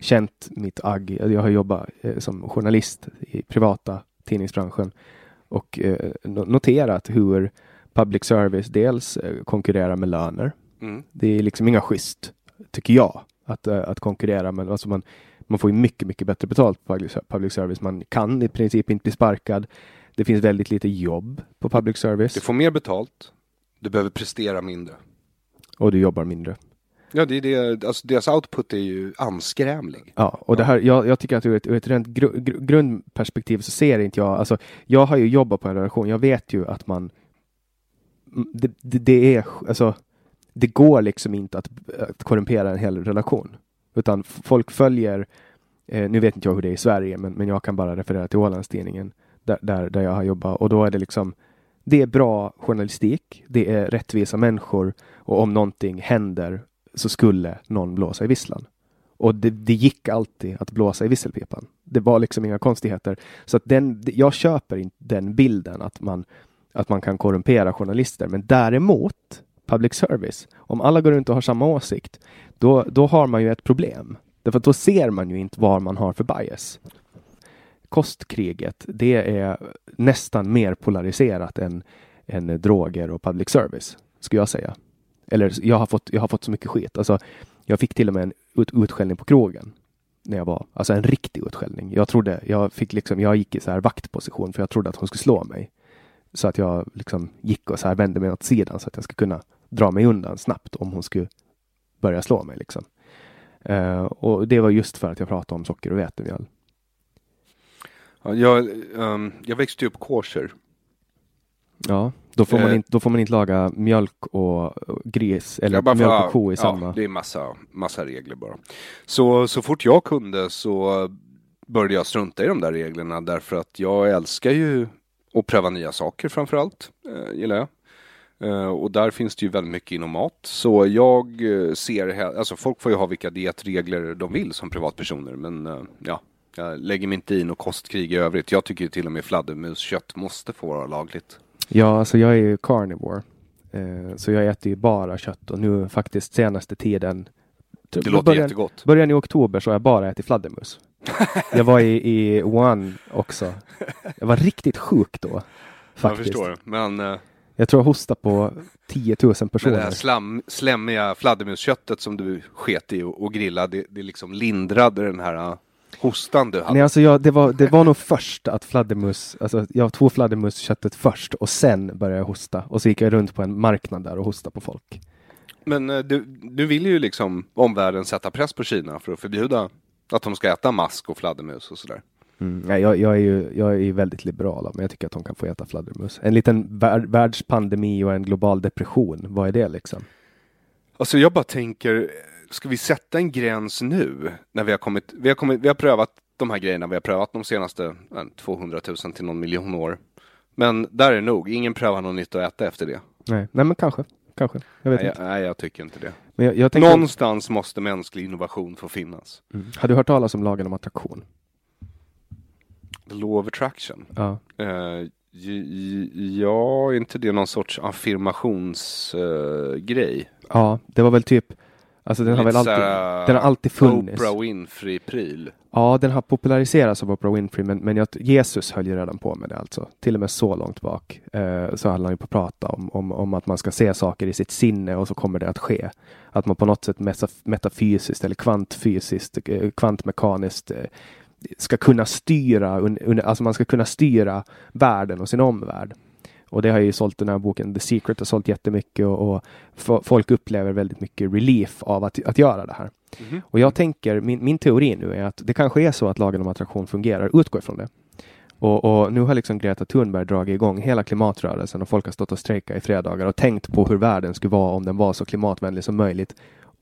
känt mitt agg. Jag har jobbat eh, som journalist i privata tidningsbranschen och eh, noterat hur public service dels eh, konkurrerar med löner. Mm. Det är liksom inga schysst, tycker jag, att, eh, att konkurrera med. Alltså man, man får ju mycket, mycket bättre betalt på public service. Man kan i princip inte bli sparkad. Det finns väldigt lite jobb på public service. Du får mer betalt. Du behöver prestera mindre. Och du jobbar mindre. Ja, det är det, alltså deras output är ju anskrämlig. Ja, och det här, jag, jag tycker att ur ett, ur ett rent gru, gru, grundperspektiv så ser inte jag, alltså jag har ju jobbat på en relation, jag vet ju att man det, det, det är, alltså det går liksom inte att, att korrumpera en hel relation. Utan folk följer, eh, nu vet inte jag hur det är i Sverige, men, men jag kan bara referera till Ålandstidningen där, där, där jag har jobbat och då är det liksom det är bra journalistik, det är rättvisa människor och om någonting händer så skulle någon blåsa i visslan. Och det, det, gick alltid att blåsa i visselpipan. Det var liksom inga konstigheter. Så att den, jag köper inte den bilden att man, att man kan korrumpera journalister. Men däremot public service, om alla går runt och har samma åsikt, då, då har man ju ett problem. Därför att då ser man ju inte vad man har för bias. Kostkriget, det är nästan mer polariserat än, än droger och public service, skulle jag säga. Eller jag har fått, jag har fått så mycket skit. Alltså, jag fick till och med en ut, utskällning på krogen när jag var, alltså en riktig utskällning. Jag trodde, jag fick liksom, jag gick i så här vaktposition för jag trodde att hon skulle slå mig. Så att jag liksom gick och så här vände mig åt sidan så att jag skulle kunna dra mig undan snabbt om hon skulle börja slå mig liksom. Uh, och det var just för att jag pratade om socker och vetemjöl. Ja, jag, um, jag växte upp kosher. Ja. Då får, man eh. inte, då får man inte laga mjölk och gris eller mjölk för, och ko i samma. Ja, det är massa, massa regler bara. Så, så fort jag kunde så började jag strunta i de där reglerna därför att jag älskar ju att pröva nya saker framför allt, eh, gillar jag. Eh, och där finns det ju väldigt mycket inom mat. Så jag eh, ser, alltså folk får ju ha vilka dietregler de vill som privatpersoner men eh, ja, jag lägger mig inte i något kostkrig i övrigt. Jag tycker till och med fladdermuskött måste få vara lagligt. Ja, alltså jag är ju carnivore. Eh, så jag äter ju bara kött och nu faktiskt senaste tiden. Det låter början, jättegott. Början i oktober så har jag bara ätit fladdermus. jag var i, i Wuhan också. Jag var riktigt sjuk då. Faktiskt. Jag förstår, men uh... Jag tror jag hostade på 10 000 personer. Men det här slam, slemmiga fladdermusköttet som du sket i och, och grillade, det, det liksom lindrade den här uh, hostan du hade? Nej, alltså jag, det, var, det var nog först att fladdermus, alltså jag tog fladdermusköttet först och sen började jag hosta. Och så gick jag runt på en marknad där och hostade på folk. Men eh, du, du vill ju liksom omvärlden sätta press på Kina för att förbjuda att de ska äta mask och fladdermus och sådär. Mm, nej, jag, jag, är ju jag är väldigt liberal, men jag tycker att de kan få äta fladdermus. En liten världspandemi och en global depression, vad är det liksom? Alltså jag bara tänker, ska vi sätta en gräns nu när vi har kommit, vi har kommit, vi har prövat de här grejerna vi har prövat de senaste 200 000 till någon miljon år. Men där är nog, ingen prövar något nytt att äta efter det. Nej, nej men kanske, kanske. Jag vet nej, inte. Jag, nej, jag tycker inte det. Men jag, jag tänker... Någonstans måste mänsklig innovation få finnas. Mm. Har du hört talas om lagen om attraktion? The law of attraction? Ja. Uh, ja, är inte det någon sorts affirmationsgrej? Uh, ja, det var väl typ Alltså den har väl alltid, den har alltid funnits. Oprah Winfrey-pryl. Ja, den har populariserats av Oprah Winfrey, men, men jag, Jesus höll ju redan på med det alltså. Till och med så långt bak eh, så höll han ju på att prata om, om, om att man ska se saker i sitt sinne och så kommer det att ske. Att man på något sätt metaf metafysiskt eller kvantfysiskt, eh, kvantmekaniskt eh, ska kunna styra, un, un, alltså man ska kunna styra världen och sin omvärld. Och det har ju sålt den här boken, The Secret har sålt jättemycket och, och folk upplever väldigt mycket relief av att, att göra det här. Mhm. Och jag tänker, min, min teori nu är att det kanske är så att lagen om attraktion fungerar, utgår ifrån det. Och, och nu har liksom Greta Thunberg dragit igång hela klimatrörelsen och folk har stått och strejkat i fredagar och tänkt på hur världen skulle vara om den var så klimatvänlig som möjligt.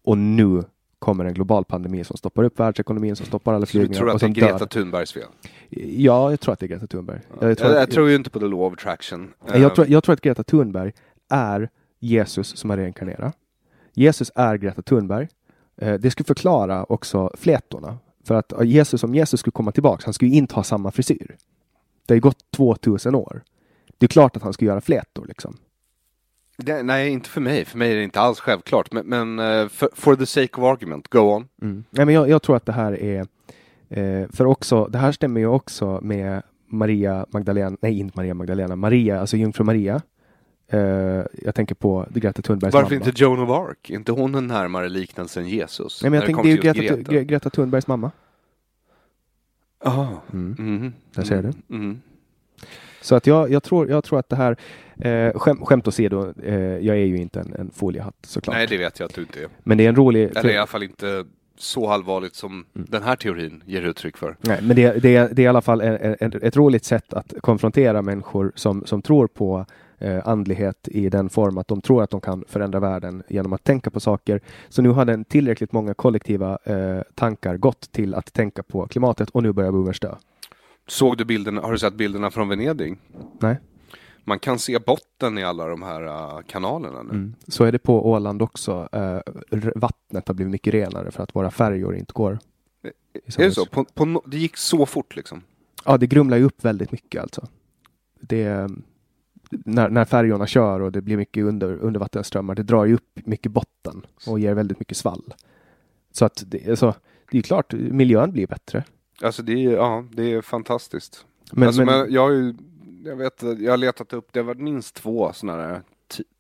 Och nu kommer en global pandemi som stoppar upp världsekonomin, som stoppar alla Så du flygningar tror att det är Greta dör. Thunbergs fel? Ja, jag tror att det är Greta Thunberg. Jag tror, jag, tror ju inte på the law of attraction. Jag tror, jag tror att Greta Thunberg är Jesus som har reinkarnerat. Jesus är Greta Thunberg. Eh, Det skulle förklara också flätorna. För att Jesus, om Jesus skulle komma tillbaka, han skulle ju inte ha samma frisyr. Det har ju gått 2000 år. Det är klart att han skulle göra flätor liksom. Det, nej, inte för mig. För mig är det inte alls självklart. Men, men eh, for, for the sake of argument, go on. Mm. Nej, men jag, jag tror att det här är, eh, för också, det här stämmer ju också med Maria Magdalena, nej inte Maria Magdalena, Maria, alltså jungfru Maria. Eh, jag tänker på Greta Thunbergs Varför mamma. inte Joan of Arc? Är inte hon en närmare liknelse än Jesus? Nej, men jag tänkte, kommer det är Greta, Greta. Greta Thunbergs mamma. Aha. Mm. Mhm. Där ser Mm. Så att jag, jag, tror, jag tror att det här, eh, skäm, skämt åsido, eh, jag är ju inte en, en foliehatt såklart. Nej, det vet jag att du inte är. Men det är en rolig... Eller i alla fall inte så allvarligt som Mm. den här teorin ger uttryck för. Nej, men det, det, är- det är i alla fall en, en, ett roligt sätt att konfrontera människor som, som tror på eh, andlighet i den form att de tror att de kan förändra världen genom att tänka på saker. Så nu har den tillräckligt många kollektiva eh, tankar gått till att tänka på klimatet och nu börjar boomers dö. Såg du bilderna, har du sett bilderna från Venedig? Nej. Man kan se botten i alla de här uh, kanalerna nu. Mm. Så är det på Åland också. R- vattnet har blivit mycket renare för att våra färjor inte går. Är det så? På, på, det gick så fort liksom? Ja, det grumlar ju upp väldigt mycket alltså. Det, är- när, när färjorna kör och det blir mycket under, undervattensströmmar, det drar ju upp mycket botten och ger väldigt mycket svall. Så att det, alltså, det är klart, miljön blir bättre. Alltså det är, ja, det är fantastiskt. Men, alltså, men, men jag har ju, jag vet, jag har letat upp, det har varit minst två sådana här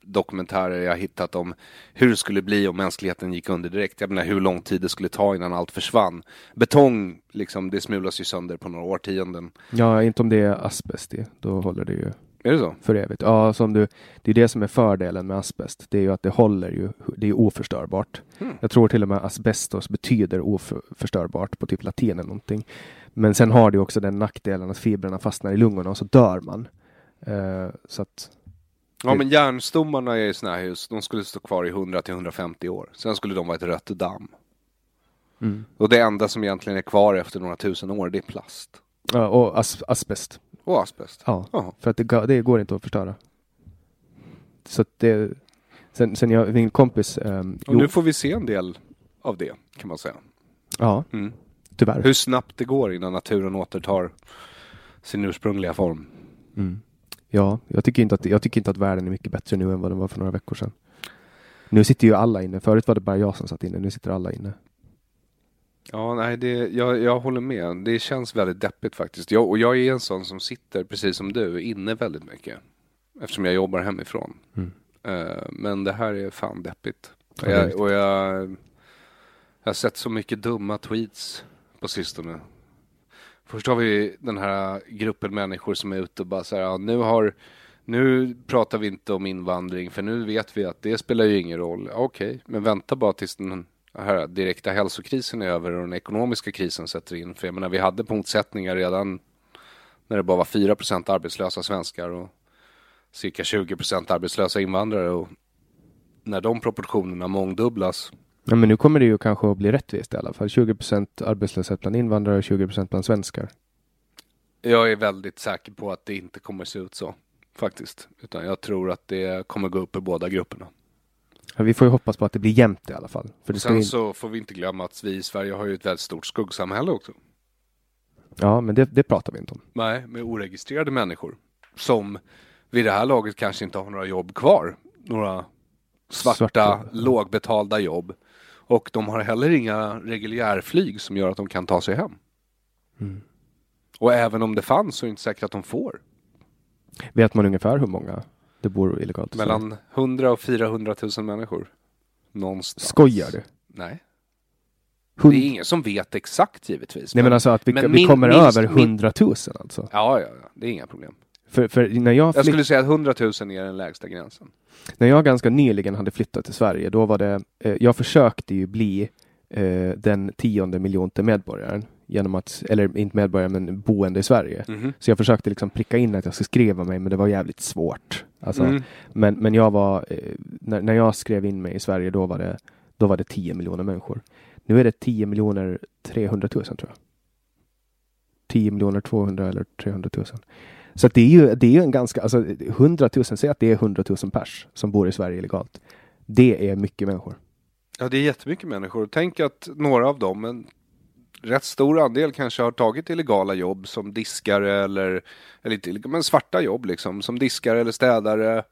dokumentärer jag hittat om hur det skulle bli om mänskligheten gick under direkt. Jag menar hur lång tid det skulle ta innan allt försvann. Betong, liksom, det smulas ju sönder på några årtionden. ja, inte om det är asbest i, då håller det ju Är det så? för evigt. Ja, som du, det är det som är fördelen med asbest. Det är ju att det håller ju, det är oförstörbart. Hmm. Jag tror till och med asbestos betyder oförstörbart på typ latin eller någonting. Men sen har det också den nackdelen att fibrerna fastnar i lungorna och så dör man. Eh, så att, Ja men järnstommarna i sådana här hus, de skulle stå kvar i 100 till 150 år. Sen skulle de vara ett rött damm. mm. Och det enda som egentligen är kvar efter några tusen år, det är plast. Ja, och as, asbest. Och asbest. Ja, Jaha. för att det, det går inte att förstöra. Så att det, sen, sen jag, min kompis, um, Och nu får vi se en del av det, kan man säga. ja, Mm. tyvärr. Hur snabbt det går innan naturen återtar sin ursprungliga form. Mm. Ja, jag tycker, inte att, jag tycker inte att världen är mycket bättre nu än vad den var för några veckor sedan. Nu sitter ju alla inne. Förut var det bara jag som satt inne. Nu sitter alla inne. Ja, nej, det, jag, jag håller med. Det känns väldigt deppigt faktiskt. Jag, och jag är en sån som sitter, precis som du, inne väldigt mycket. Eftersom jag jobbar hemifrån. Mm. Eh, men det här är fan deppigt. Ja, jag, och jag, jag har sett så mycket dumma tweets på sistone. Först har vi den här gruppen människor som är ute och bara så här, ja, nu har nu pratar vi inte om invandring för nu vet vi att det spelar ju ingen roll. Okej, men vänta bara tills den här direkta hälsokrisen är över och den ekonomiska krisen sätter in. För jag menar, vi hade motsättningar redan när det bara var 4% arbetslösa svenskar och cirka 20% arbetslösa invandrare. Och när de proportionerna mångdubblas Ja, men nu kommer det ju kanske att bli rättvist i alla fall. 20% arbetslöshet bland invandrare och 20% bland svenskar. Jag är väldigt säker på att det inte kommer se ut så. Faktiskt. Utan jag tror att det kommer gå upp i båda grupperna. Ja, vi får ju hoppas på att det blir jämnt i alla fall. För ska Sen in... så får vi inte glömma att vi i Sverige har ju ett väldigt stort skuggsamhälle också. Ja, men det, det pratar vi inte om. Nej, med oregistrerade människor. Som vid det här laget kanske inte har några jobb kvar. Några svarta, Svarta. lågbetalda jobb. Och de har heller inga reguljärflyg som gör att de kan ta sig hem. Mm. Och även om det fanns så är det inte säkert att de får. Vet man ungefär hur många det bor illegalt i? Mellan 100 och 400 000 människor. Någonstans. Skojar du? Nej. Hund- Det är ingen som vet exakt givetvis. Nej men alltså att vi, men vi min- kommer minst- över min- 100 000 alltså? Ja, ja, ja, det är inga problem. För, för när, jag Jag flytt, skulle säga att 100 000 är den lägsta gränsen. när jag ganska nyligen hade flyttat till Sverige, då var det, eh, jag försökte ju bli eh, den tionde miljonte medborgaren genom att, eller inte medborgare men boende i Sverige. Mhm. Så jag försökte liksom pricka in att jag skulle skriva mig, men det var jävligt svårt. Alltså, Mm. men, men jag var, eh, när, när jag skrev in mig i Sverige, då var det, då var det 10 miljoner människor. Nu är det 10 miljoner 300 000 tror jag. 10 miljoner 200 eller 300 000. Så det är ju, det är ju en ganska, alltså 100 000, säg att det är 100 000 pers som bor i Sverige illegalt. Det är mycket människor. Ja, det är jättemycket människor. Tänk att några av dem, en rätt stor andel kanske har tagit illegala jobb som diskare eller, eller inte men svarta jobb liksom, som diskare eller städare,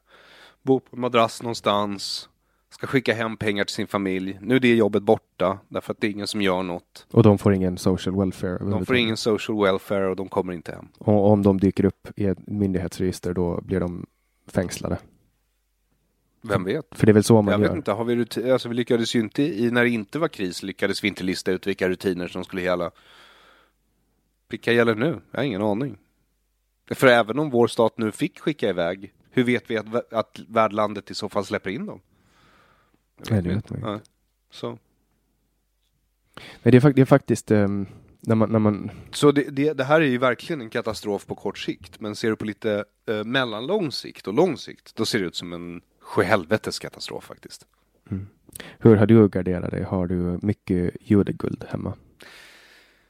bor på en madrass någonstans, ska skicka hem pengar till sin familj. Nu är det jobbet borta därför att det är ingen som gör något. Och de får ingen social welfare. De får ingen social welfare och de kommer inte hem. Och om de dyker upp i ett myndighetsregister, då blir de fängslade. Vem vet? För det är väl så man Jag gör. vet inte, har vi rutin, alltså vi lyckades ju inte, i, när det inte var kris, lyckades vi inte lista ut vilka rutiner som skulle gälla. Vilka gäller nu? Jag har ingen aning. För även om vår stat nu fick skicka iväg, hur vet vi att, att värdlandet i så fall släpper in dem? Nej, det vet man inte. Nej. Så, Nej, det, är, det är faktiskt ehm, när man, när man så det, det, det här är ju verkligen en katastrof på kort sikt, men ser du på lite eh, mellanlång sikt och lång sikt, då ser det ut som en sjuhelvetes katastrof faktiskt. Hur har du garderat dig? Har du mycket judeguld hemma?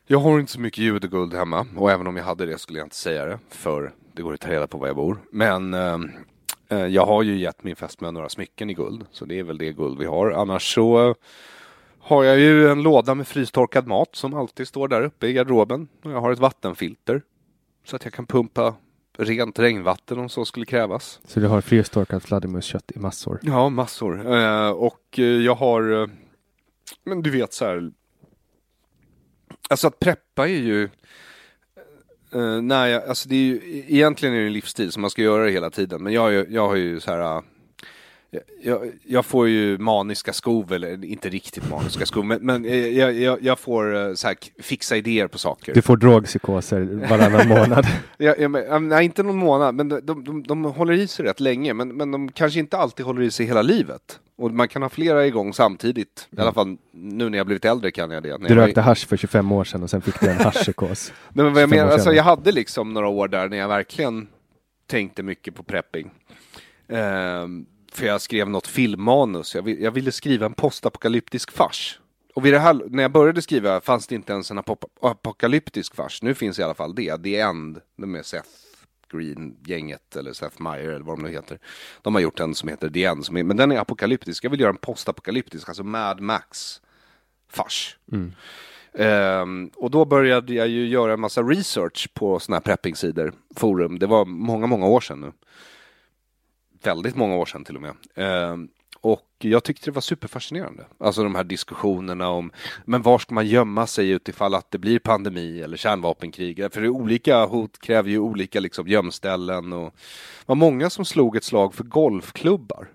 Jag har inte så mycket judeguld hemma och även om jag hade det skulle jag inte säga det för det går att ta reda på var jag bor. Men eh, eh, jag har ju gett min fästmö några smycken i guld så det är väl det guld vi har. Annars så har jag ju en låda med frystorkad mat som alltid står där uppe i garderoben och jag har ett vattenfilter så att jag kan pumpa rent regnvatten om så skulle krävas. Så du har frystorkat fladdermuskött i massor? Ja, massor. Eh, och eh, jag har, eh, men du vet så här. Alltså att preppa är ju, eh, nej, alltså det är ju, egentligen är det en livsstil som man ska göra det hela tiden. Men jag, har ju- jag har ju så här, jag, jag får ju maniska skov, eller inte riktigt maniska skov, men, men jag, jag, jag får eh, så här, fixa idéer på saker. Du får drogpsykoser varannan månad? Ja, men, nej, inte någon månad, men de, de, de, de håller i sig rätt länge. Men, men de kanske inte alltid håller i sig hela livet. Och man kan ha flera igång samtidigt. I alla fall nu när jag blivit äldre kan jag det. När Mm. Du jag, rökte hasch för 25 år sedan och sen fick du en haschpsykos. Nej, men vad jag 25 år menar, alltså, jag hade liksom några år där när jag verkligen tänkte mycket på prepping. Ehm, för jag skrev något filmmanus. Jag, vill, jag ville skriva en postapokalyptisk fars. Och vid det här, när jag började skriva fanns det inte ens en apop- apokalyptisk fars. Nu finns i alla fall det. The End, med Seth Green-gänget eller Seth Meyer eller vad de nu heter. De har gjort en som heter The End, är, men den är apokalyptisk. Jag vill göra en postapokalyptisk, alltså Mad Max fars. Ehm, och då började jag ju göra en massa research på sådana här preppingsidor, forum. Det var många, många år sedan nu. Väldigt många år sedan till och med. Ehm, och jag tyckte det var superfascinerande. Alltså de här diskussionerna om, men var ska man gömma sig utifall att det blir pandemi eller kärnvapenkrig? För det är olika hot kräver ju olika liksom gömställen och det var många som slog ett slag för golfklubbar.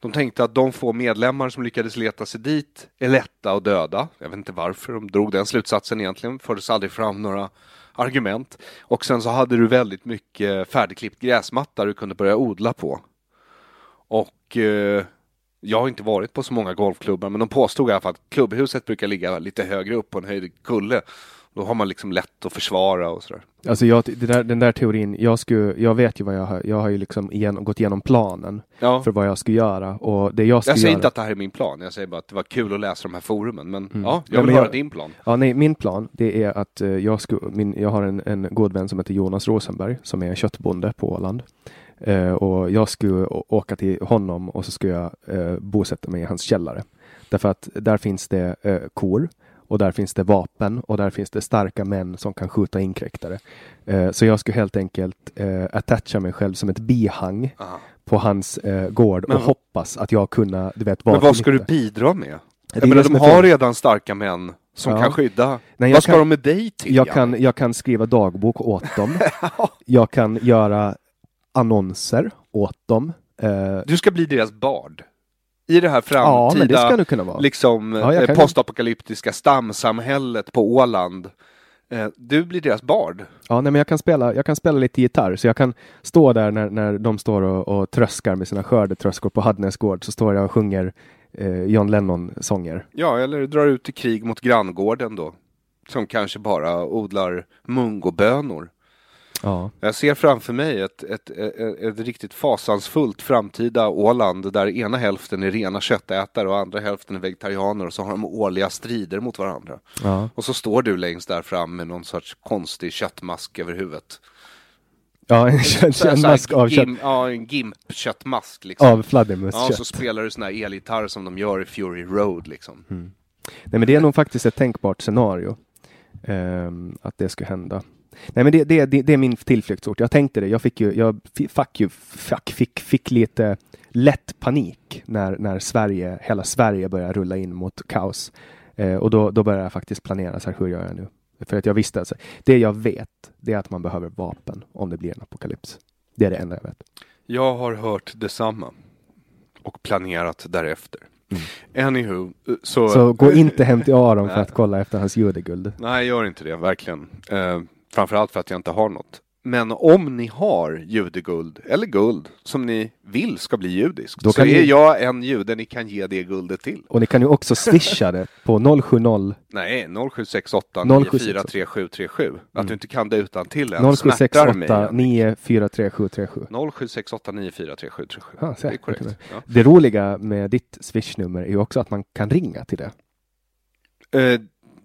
De tänkte att de få medlemmar som lyckades leta sig dit är lätta att döda. Jag vet inte varför de drog den slutsatsen egentligen. Fördes aldrig fram några argument. Och sen så hade du väldigt mycket färdigklippt gräsmatta du kunde börja odla på. Och eh, jag har inte varit på så många golfklubbar men de påstod i alla fall att klubbhuset brukar ligga lite högre upp på en höjd kulle. Då har man liksom lätt att försvara och sådär. Alltså jag, där, den där teorin, jag, skulle, jag vet ju vad jag har, jag har ju liksom igen, gått igenom planen Ja. för vad jag skulle göra och det jag skulle Jag säger göra. inte att det här är min plan, jag säger bara att det var kul att läsa de här forumen. Men ja, Ja, jag vill men höra jag- din plan. Ja, nej, min plan det är att eh, jag, sku, min, jag har en, en god vän som heter Jonas Rosenberg som är köttbonde på Åland. Eh, och jag skulle åka till honom och så skulle jag eh, bosätta mig i hans källare. Därför att där finns det kor och där finns det vapen och där finns det starka män som kan skjuta inkräktare. Eh, så jag skulle helt enkelt eh, attacha mig själv som ett bihang Aha. på hans eh, gård Men- och hoppas att jag kunna, du vet, Men vad ska du bidra med? Det Jag menar, de har redan starka män som Ja. kan skydda. Nej, jag vad ska kan- de med dig till? Jag kan, jag kan skriva dagbok åt dem. jag kan göra annonser åt dem. Eh, Du ska bli deras bard. I det här ja, framtida, men det liksom Ja, eh, postapokalyptiska stamsamhället på Åland. Eh, Du blir deras bard. Ja, nej, men jag kan spela, jag kan spela lite gitarr, så jag kan stå där när, när de står och, och tröskar med sina skördetröskor på Hadnäs gård, så står jag och sjunger eh, John Lennon-sånger. Ja, eller drar ut i krig mot granngården då. Som kanske bara odlar mungobönor. Ja. Jag ser framför mig ett, ett, ett, ett riktigt fasansfullt framtida Åland där ena hälften är rena köttätare och andra hälften är vegetarianer och så har de årliga strider mot varandra. Ja. Och så står du längst där fram med någon sorts konstig köttmask över huvudet. Ja, en, kö- Så här- en så här mask av, kött, Ja, en gimp-köttmask liksom. av fladdermus Ja, och så kött. spelar du sån här elgitarr som de gör i Fury Road liksom. Nej, men det är nog faktiskt ett tänkbart scenario. ehm, att det skulle hända. Nej, men det, det, det, det är min tillflyktsort. Jag tänkte det. Jag fick ju, jag fuck you, fuck, fick, fick lite lätt panik när, när Sverige, hela Sverige började rulla in mot kaos. Eh, och då, då började jag faktiskt planera så här, hur gör jag nu? För att jag visste alltså, det jag vet, det är att man behöver vapen om det blir en apokalyps. Det är det enda jag vet. Jag har hört detsamma. Och planerat därefter. Anywho, så... Mm. Så gå inte hem till Aron för att kolla efter hans judeguld. Nej, gör inte det, verkligen. Eh, framförallt för att jag inte har något. Men om ni har judeguld, eller guld, som ni vill ska bli judiskt, Då så kan är ni- jag en jude ni kan ge det guldet till. Och ni kan ju också swisha det på 070 Nej, 0768 0768. 943737. Att du inte kan det utan till än smärtar mig. 0768 943737. 0768 943737. Ja, det är säkert. korrekt. Ja. Det roliga med ditt swishnummer är ju också att man kan ringa till det. Eh,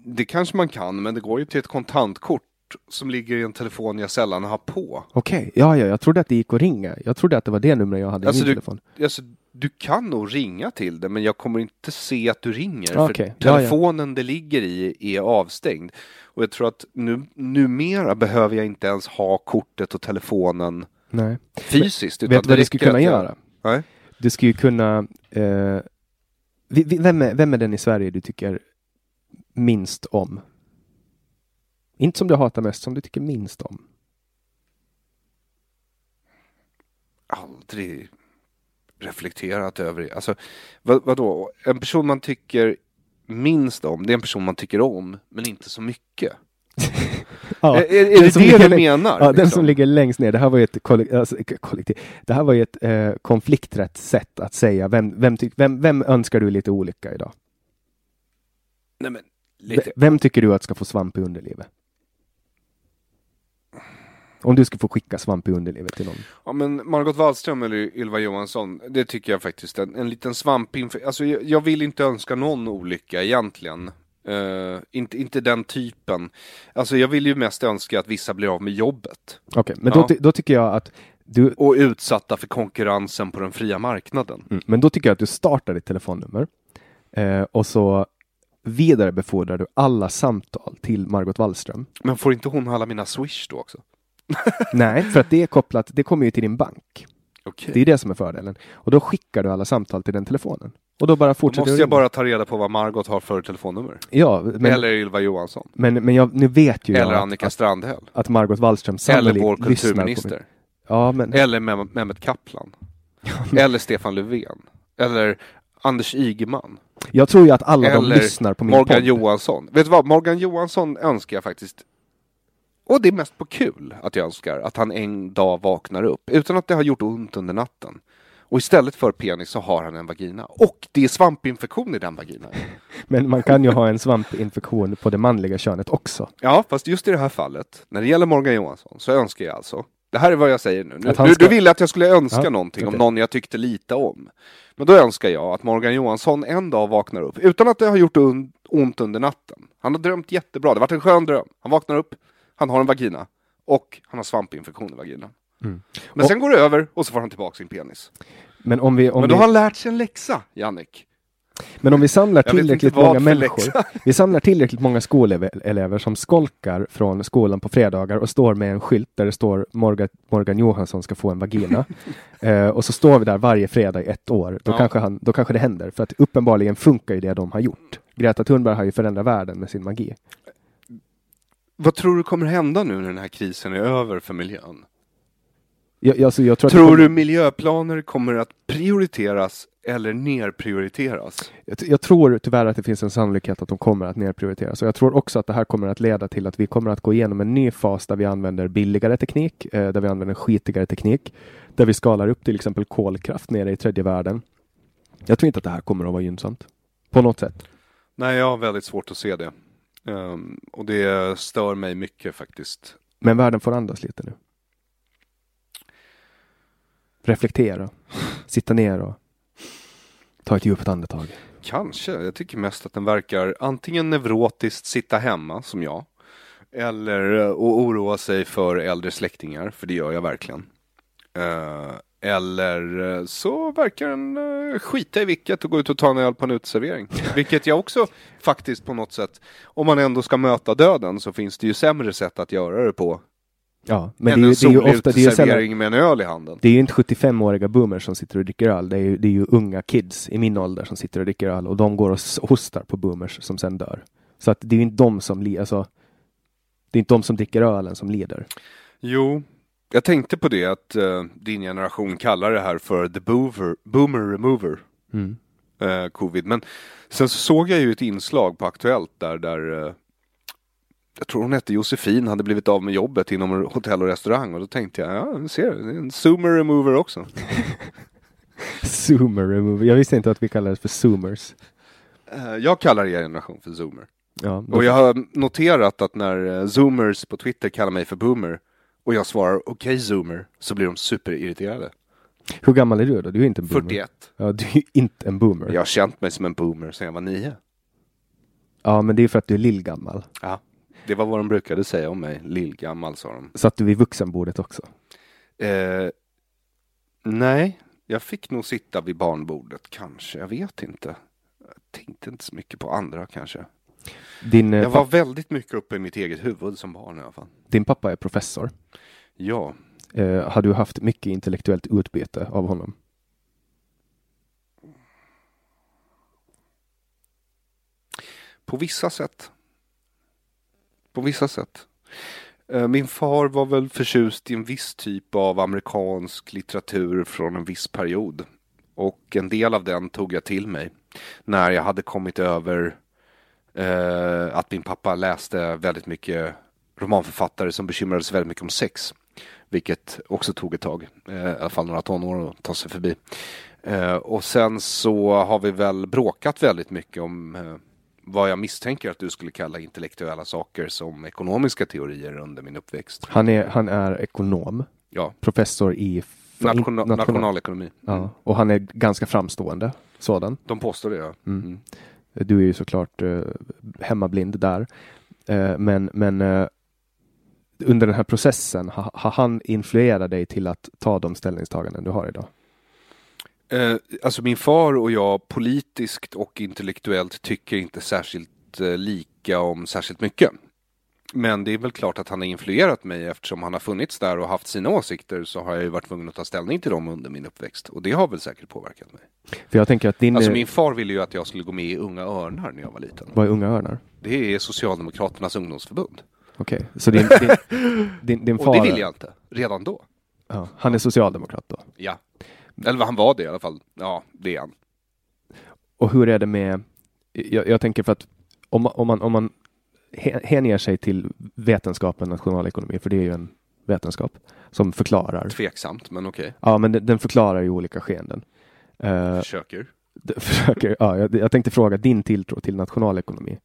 det kanske man kan, men det går ju till ett kontantkort som ligger i en telefon jag sällan har på. Okej, ja, ja, jag trodde att det gick att ringa. Jag trodde att det var det numret jag hade Alltså i min du, telefon. alltså, du kan nog ringa till det, men jag kommer inte se att du ringer. Okej, För ja, ja. telefonen det ligger i är avstängd. Och jag tror att nu, numera behöver jag inte ens ha kortet och telefonen Nej. fysiskt. Vet utan du vad det du skulle kunna jag- göra? Nej. Du skulle kunna... Eh, vem, är, vem är den i Sverige du tycker minst om? Inte som du hatar mest, som du tycker minst om. aldrig reflekterat över. Alltså, vad, vadå? En person man tycker minst om, det är en person man tycker om, men inte så mycket. Ja, är är, den det det ligger du menar? Ja, den liksom? som ligger längst ner. Det här var ju ett kollek- alltså, kollektiv. Det här var ju ett eh, konflikträtt sätt att säga vem, vem, vem, vem önskar du lite olycka idag? Nej, men, lite. Vem tycker du att ska få svamp i underlivet? Om du skulle få skicka svamp i underlivet till någon. Ja, men Margot Wallström eller Ylva Johansson, det tycker jag faktiskt. En, en liten svamp inför, alltså jag, jag vill inte önska någon olycka egentligen. Eh, inte, inte den typen. Alltså jag vill ju mest önska att vissa blir av med jobbet. Okej, men Ja. då, då tycker jag att du, Och utsatta för konkurrensen på den fria marknaden. mm, men då tycker jag att du startar ditt telefonnummer eh, och så vidarebefordrar du alla samtal till Margot Wallström. Men får inte hon alla mina swish då också? Nej, för att det är kopplat, det kommer ju till din bank. Okej. Det är det som är fördelen. Och då skickar du alla samtal till den telefonen. Och då bara Då fortsätter måste du jag bara ta reda på vad Margot har för telefonnummer. Ja, men, Eller Ylva Johansson. men, men jag, nu vet ju Eller jag Annika att, Strandhäll. att Margot Wallström Eller vår min... kulturminister. Ja, men... Eller Mem- Mehmet Kaplan. Eller Stefan Löfven. Eller Anders Ygeman. Jag tror ju att alla de Eller lyssnar på min Morgan podd. Johansson. Vet du vad? Morgan Johansson önskar jag faktiskt och det är mest på kul att jag önskar att han en dag vaknar upp utan att det har gjort ont under natten. Och istället för penis så har han en vagina. Och det är svampinfektion i den vaginan. Men man kan ju ha en svampinfektion på det manliga könet också. Ja, fast just i det här fallet, när det gäller Morgan Johansson, så önskar jag alltså det här är vad jag säger nu. nu du, ska- du ville att jag skulle önska Ja, någonting om okej. någon jag tyckte lite om. Men då önskar jag att Morgan Johansson en dag vaknar upp utan att det har gjort ont under natten. Han har drömt jättebra, det har varit en skön dröm. Han vaknar upp, han har en vagina och han har svampinfektion i vaginan. Mm. Men Och- sen går det över och så får han tillbaka sin penis. Men om vi... Om Men då vi... har han lärt sig en läxa, Jannik. Men om vi samlar tillräckligt många människor, vi samlar tillräckligt många skolelever som skolkar från skolan på fredagar och står med en skylt där det står Morgan, Morgan Johansson ska få en vagina. eh, och så står vi där varje fredag i ett år. Då, Ja. kanske han, då kanske det händer. För att uppenbarligen funkar ju det de har gjort. Greta Thunberg har ju förändrat världen med sin magi. Vad tror du kommer hända nu när den här krisen är över för miljön? Jag, alltså, jag tror Tror kommer- du miljöplaner kommer att prioriteras eller nerprioriteras? Jag, jag tror tyvärr att det finns en sannolikhet att de kommer att nedprioriteras. Och jag tror också att det här kommer att leda till att vi kommer att gå igenom en ny fas där vi använder billigare teknik, eh, där vi använder skitigare teknik, där vi skalar upp till exempel kolkraft nere i tredje världen. Jag tror inte att det här kommer att vara gynnsamt. På något sätt. Nej, jag har väldigt svårt att se det. Ehm, och det stör mig mycket faktiskt. Men världen får andas lite nu. Reflektera. Sitta ner och ta ett djupt andetag. Kanske. Jag tycker mest att den verkar antingen neurotiskt sitta hemma, som jag, eller eh, och oroa sig för äldre släktingar, för det gör jag verkligen. Eh, eller eh, så verkar den eh, skita i vilket och gå ut och ta en öl på en uteservering. Vilket jag också faktiskt på något sätt, om man ändå ska möta döden så finns det ju sämre sätt att göra det på Ja, men det är, ju, det är ju ofta, det är sällan, med en öl i handen. det är ju inte 75-åriga boomers som sitter och dricker öl. Det är, ju, det är ju unga kids i min ålder som sitter och dricker öl och de går och hostar på boomers som sen dör. Så att det är ju inte de som alltså, det är inte de som dricker ölen som lider. Jo, jag tänkte på det att eh, din generation kallar det här för the boomer, boomer remover, Mm. eh, covid. Men sen så såg jag ju ett inslag på Aktuellt där, där eh, jag tror hon hette Josefin, hade blivit av med jobbet inom hotell och restaurang och då tänkte jag, ja, ser, det är en zoomer remover också. Zoomer remover. Jag visste inte att vi kallades för zoomers. Eh, jag kallar er generation för zoomer. Ja, då- Och jag har noterat att när eh, zoomers på Twitter kallar mig för boomer och jag svarar okej zoomer så blir de superirriterade. Hur gammal är du då? Du är inte en boomer. 41. Ja, du är inte en boomer. Jag har känt mig som en boomer sedan jag var nio. Ja, men det är för att du är lillgammal. Ja, det var vad de brukade säga om mig. Lillgammal sa de. Satt du vid vuxenbordet också? Eh, nej, jag fick nog sitta vid barnbordet kanske. Jag vet inte. Jag tänkte inte så mycket på andra kanske. Din, eh, Jag var väldigt mycket uppe i mitt eget huvud som barn i alla fall. din pappa är professor. Ja, Eh, har du haft mycket intellektuellt utbyte av honom? på vissa sätt. På vissa sätt. Eh, Min far var väl förtjust i en viss typ av amerikansk litteratur från en viss period. Och en del av den tog jag till mig när jag hade kommit över eh, att min pappa läste väldigt mycket romanförfattare som bekymrade sig väldigt mycket om sex. Vilket också tog ett tag, eh, i alla fall några tonår att ta sig förbi. Eh, och sen så har vi väl bråkat väldigt mycket om eh, vad jag misstänker att du skulle kalla intellektuella saker som ekonomiska teorier under min uppväxt. Han är, han är ekonom, Ja, professor i national- nationalekonomi. Ja, och han är ganska framstående sådan. De påstår det, ja. Mm. Mm. Du är ju såklart eh, hemmablind där. Eh, men men eh, under den här processen, har ha han influerat dig till att ta de ställningstaganden du har idag? Eh, alltså min far och jag politiskt och intellektuellt tycker inte särskilt eh, lika om särskilt mycket. Men det är väl klart att han har influerat mig eftersom han har funnits där och haft sina åsikter så har jag ju varit tvungen att ta ställning till dem under min uppväxt. Och det har väl säkert påverkat mig. För jag tänker att din... Alltså eh, min far ville ju att jag skulle gå med i Unga Örnar när jag var liten. Vad är Unga Örnar? Det är Socialdemokraternas ungdomsförbund. Okej, så din, din, din, din far... Och det ville jag inte, redan då. Ja, han är socialdemokrat då. Ja. Eller han var det i alla fall. Ja, det är han. Och hur är det med... Jag, jag tänker för att om, man- om man, om man hänger sig till vetenskapen nationalekonomi, för det är ju en vetenskap som förklarar. Tveksamt, men okej. Ja, men den, den förklarar ju olika skeenden. Eh, Försöker. försöker, ja, jag, jag tänkte fråga din tilltro till nationalekonomi.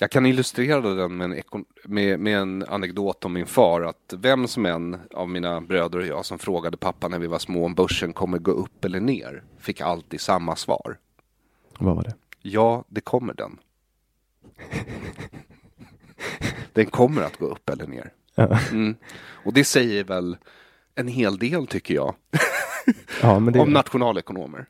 Jag kan illustrera den med en, med, med en anekdot om min far. Att vem som än av mina bröder och jag som frågade pappa när vi var små om börsen kommer gå upp eller ner fick alltid samma svar. Vad var det? Ja, det kommer den. Den kommer att gå upp eller ner. Ja, Mm. Och det säger väl en hel del tycker jag. ja det Om nationalekonomer.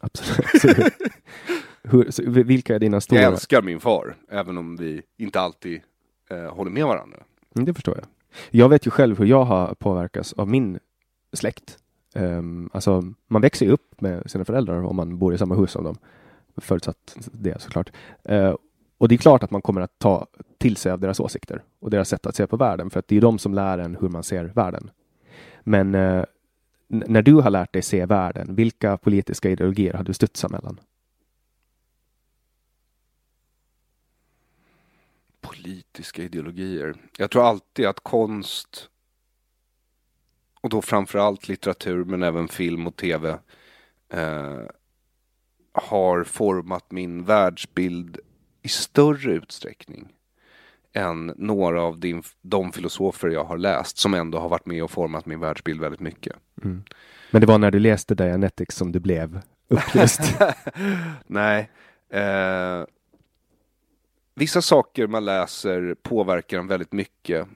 absolut. absolut. Hur, så, vilka är dina stora? Jag älskar min far, även om vi inte alltid eh, håller med varandra. Mm, det förstår jag. Jag vet ju själv hur jag har påverkats av min släkt. Um, alltså, man växer ju upp med sina föräldrar om man bor i samma hus som dem. Förutsatt det såklart. Uh, och det är klart att man kommer att ta till sig av deras åsikter och deras sätt att se på världen, för att det är de som lär en hur man ser världen. Men eh, när du har lärt dig se världen, vilka politiska ideologier har du studsat mellan? Politiska ideologier. Jag tror alltid att konst och då framförallt litteratur men även film och tv eh, har format min världsbild i större utsträckning än några av din, de filosofer jag har läst som ändå har varit med och format min världsbild väldigt mycket. Mm. Men det var när du läste Dianetics som du blev upplyst? Nej. Eh, vissa saker man läser påverkar en väldigt mycket.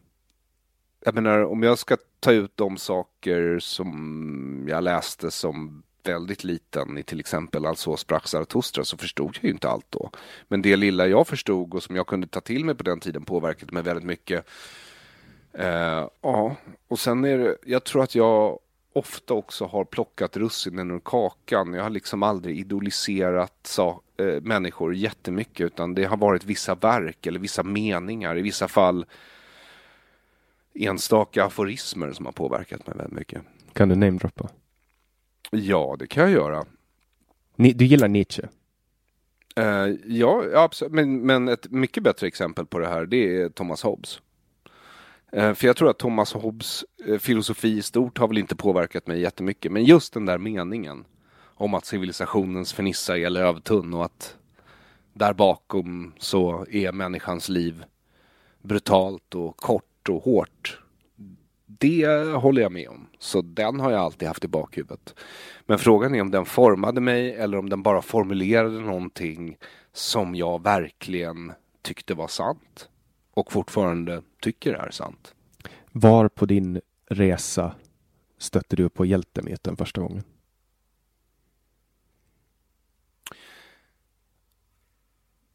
Jag menar, om jag ska ta ut de saker som jag läste som väldigt liten i till exempel Alltså sprack Zarathustra så förstod jag ju inte allt då. Men det lilla jag förstod och som jag kunde ta till mig på den tiden påverkade mig väldigt mycket. Eh, ja, och sen är det, jag tror att jag ofta också har plockat russinen ur kakan. Jag har liksom aldrig idoliserat sa, eh, människor jättemycket utan det har varit vissa verk eller vissa meningar, i vissa fall enstaka aforismer som har påverkat mig väldigt mycket. Kan du namedroppa? Ja, det kan jag göra. Ni, du gillar Nietzsche? Uh, ja, absolut. Men, men ett mycket bättre exempel på det här, det är Thomas Hobbes. Uh, för jag tror att Thomas Hobbes uh, filosofi i stort har väl inte påverkat mig jättemycket. Men just den där meningen om att civilisationens fernissa är lövtunn och att där bakom så är människans liv brutalt och kort och hårt det håller jag med om. Så den har jag alltid haft i bakhuvudet. Men frågan är om den formade mig eller om den bara formulerade någonting som jag verkligen tyckte var sant. Och fortfarande tycker är sant. Var på din resa stötte du på hjältemyten första gången?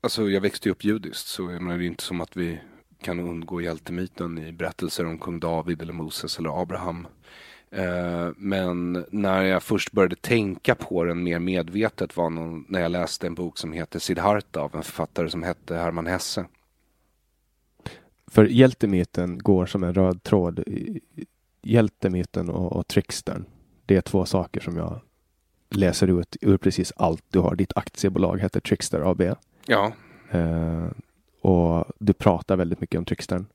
Alltså jag växte upp judiskt så det är inte som att vi kan undgå hjältemyten i berättelser om kung David eller Moses eller Abraham. Eh, men när jag först började tänka på den mer medvetet var nog när jag läste en bok som heter Siddhartha av en författare som hette Hermann Hesse. För hjältemyten går som en röd tråd. Hjältemyten och, och trickstern. Det är två saker som jag läser ut ur precis allt du har. Ditt aktiebolag heter Trickster AB. Ja. Och du pratar väldigt mycket om trickstern.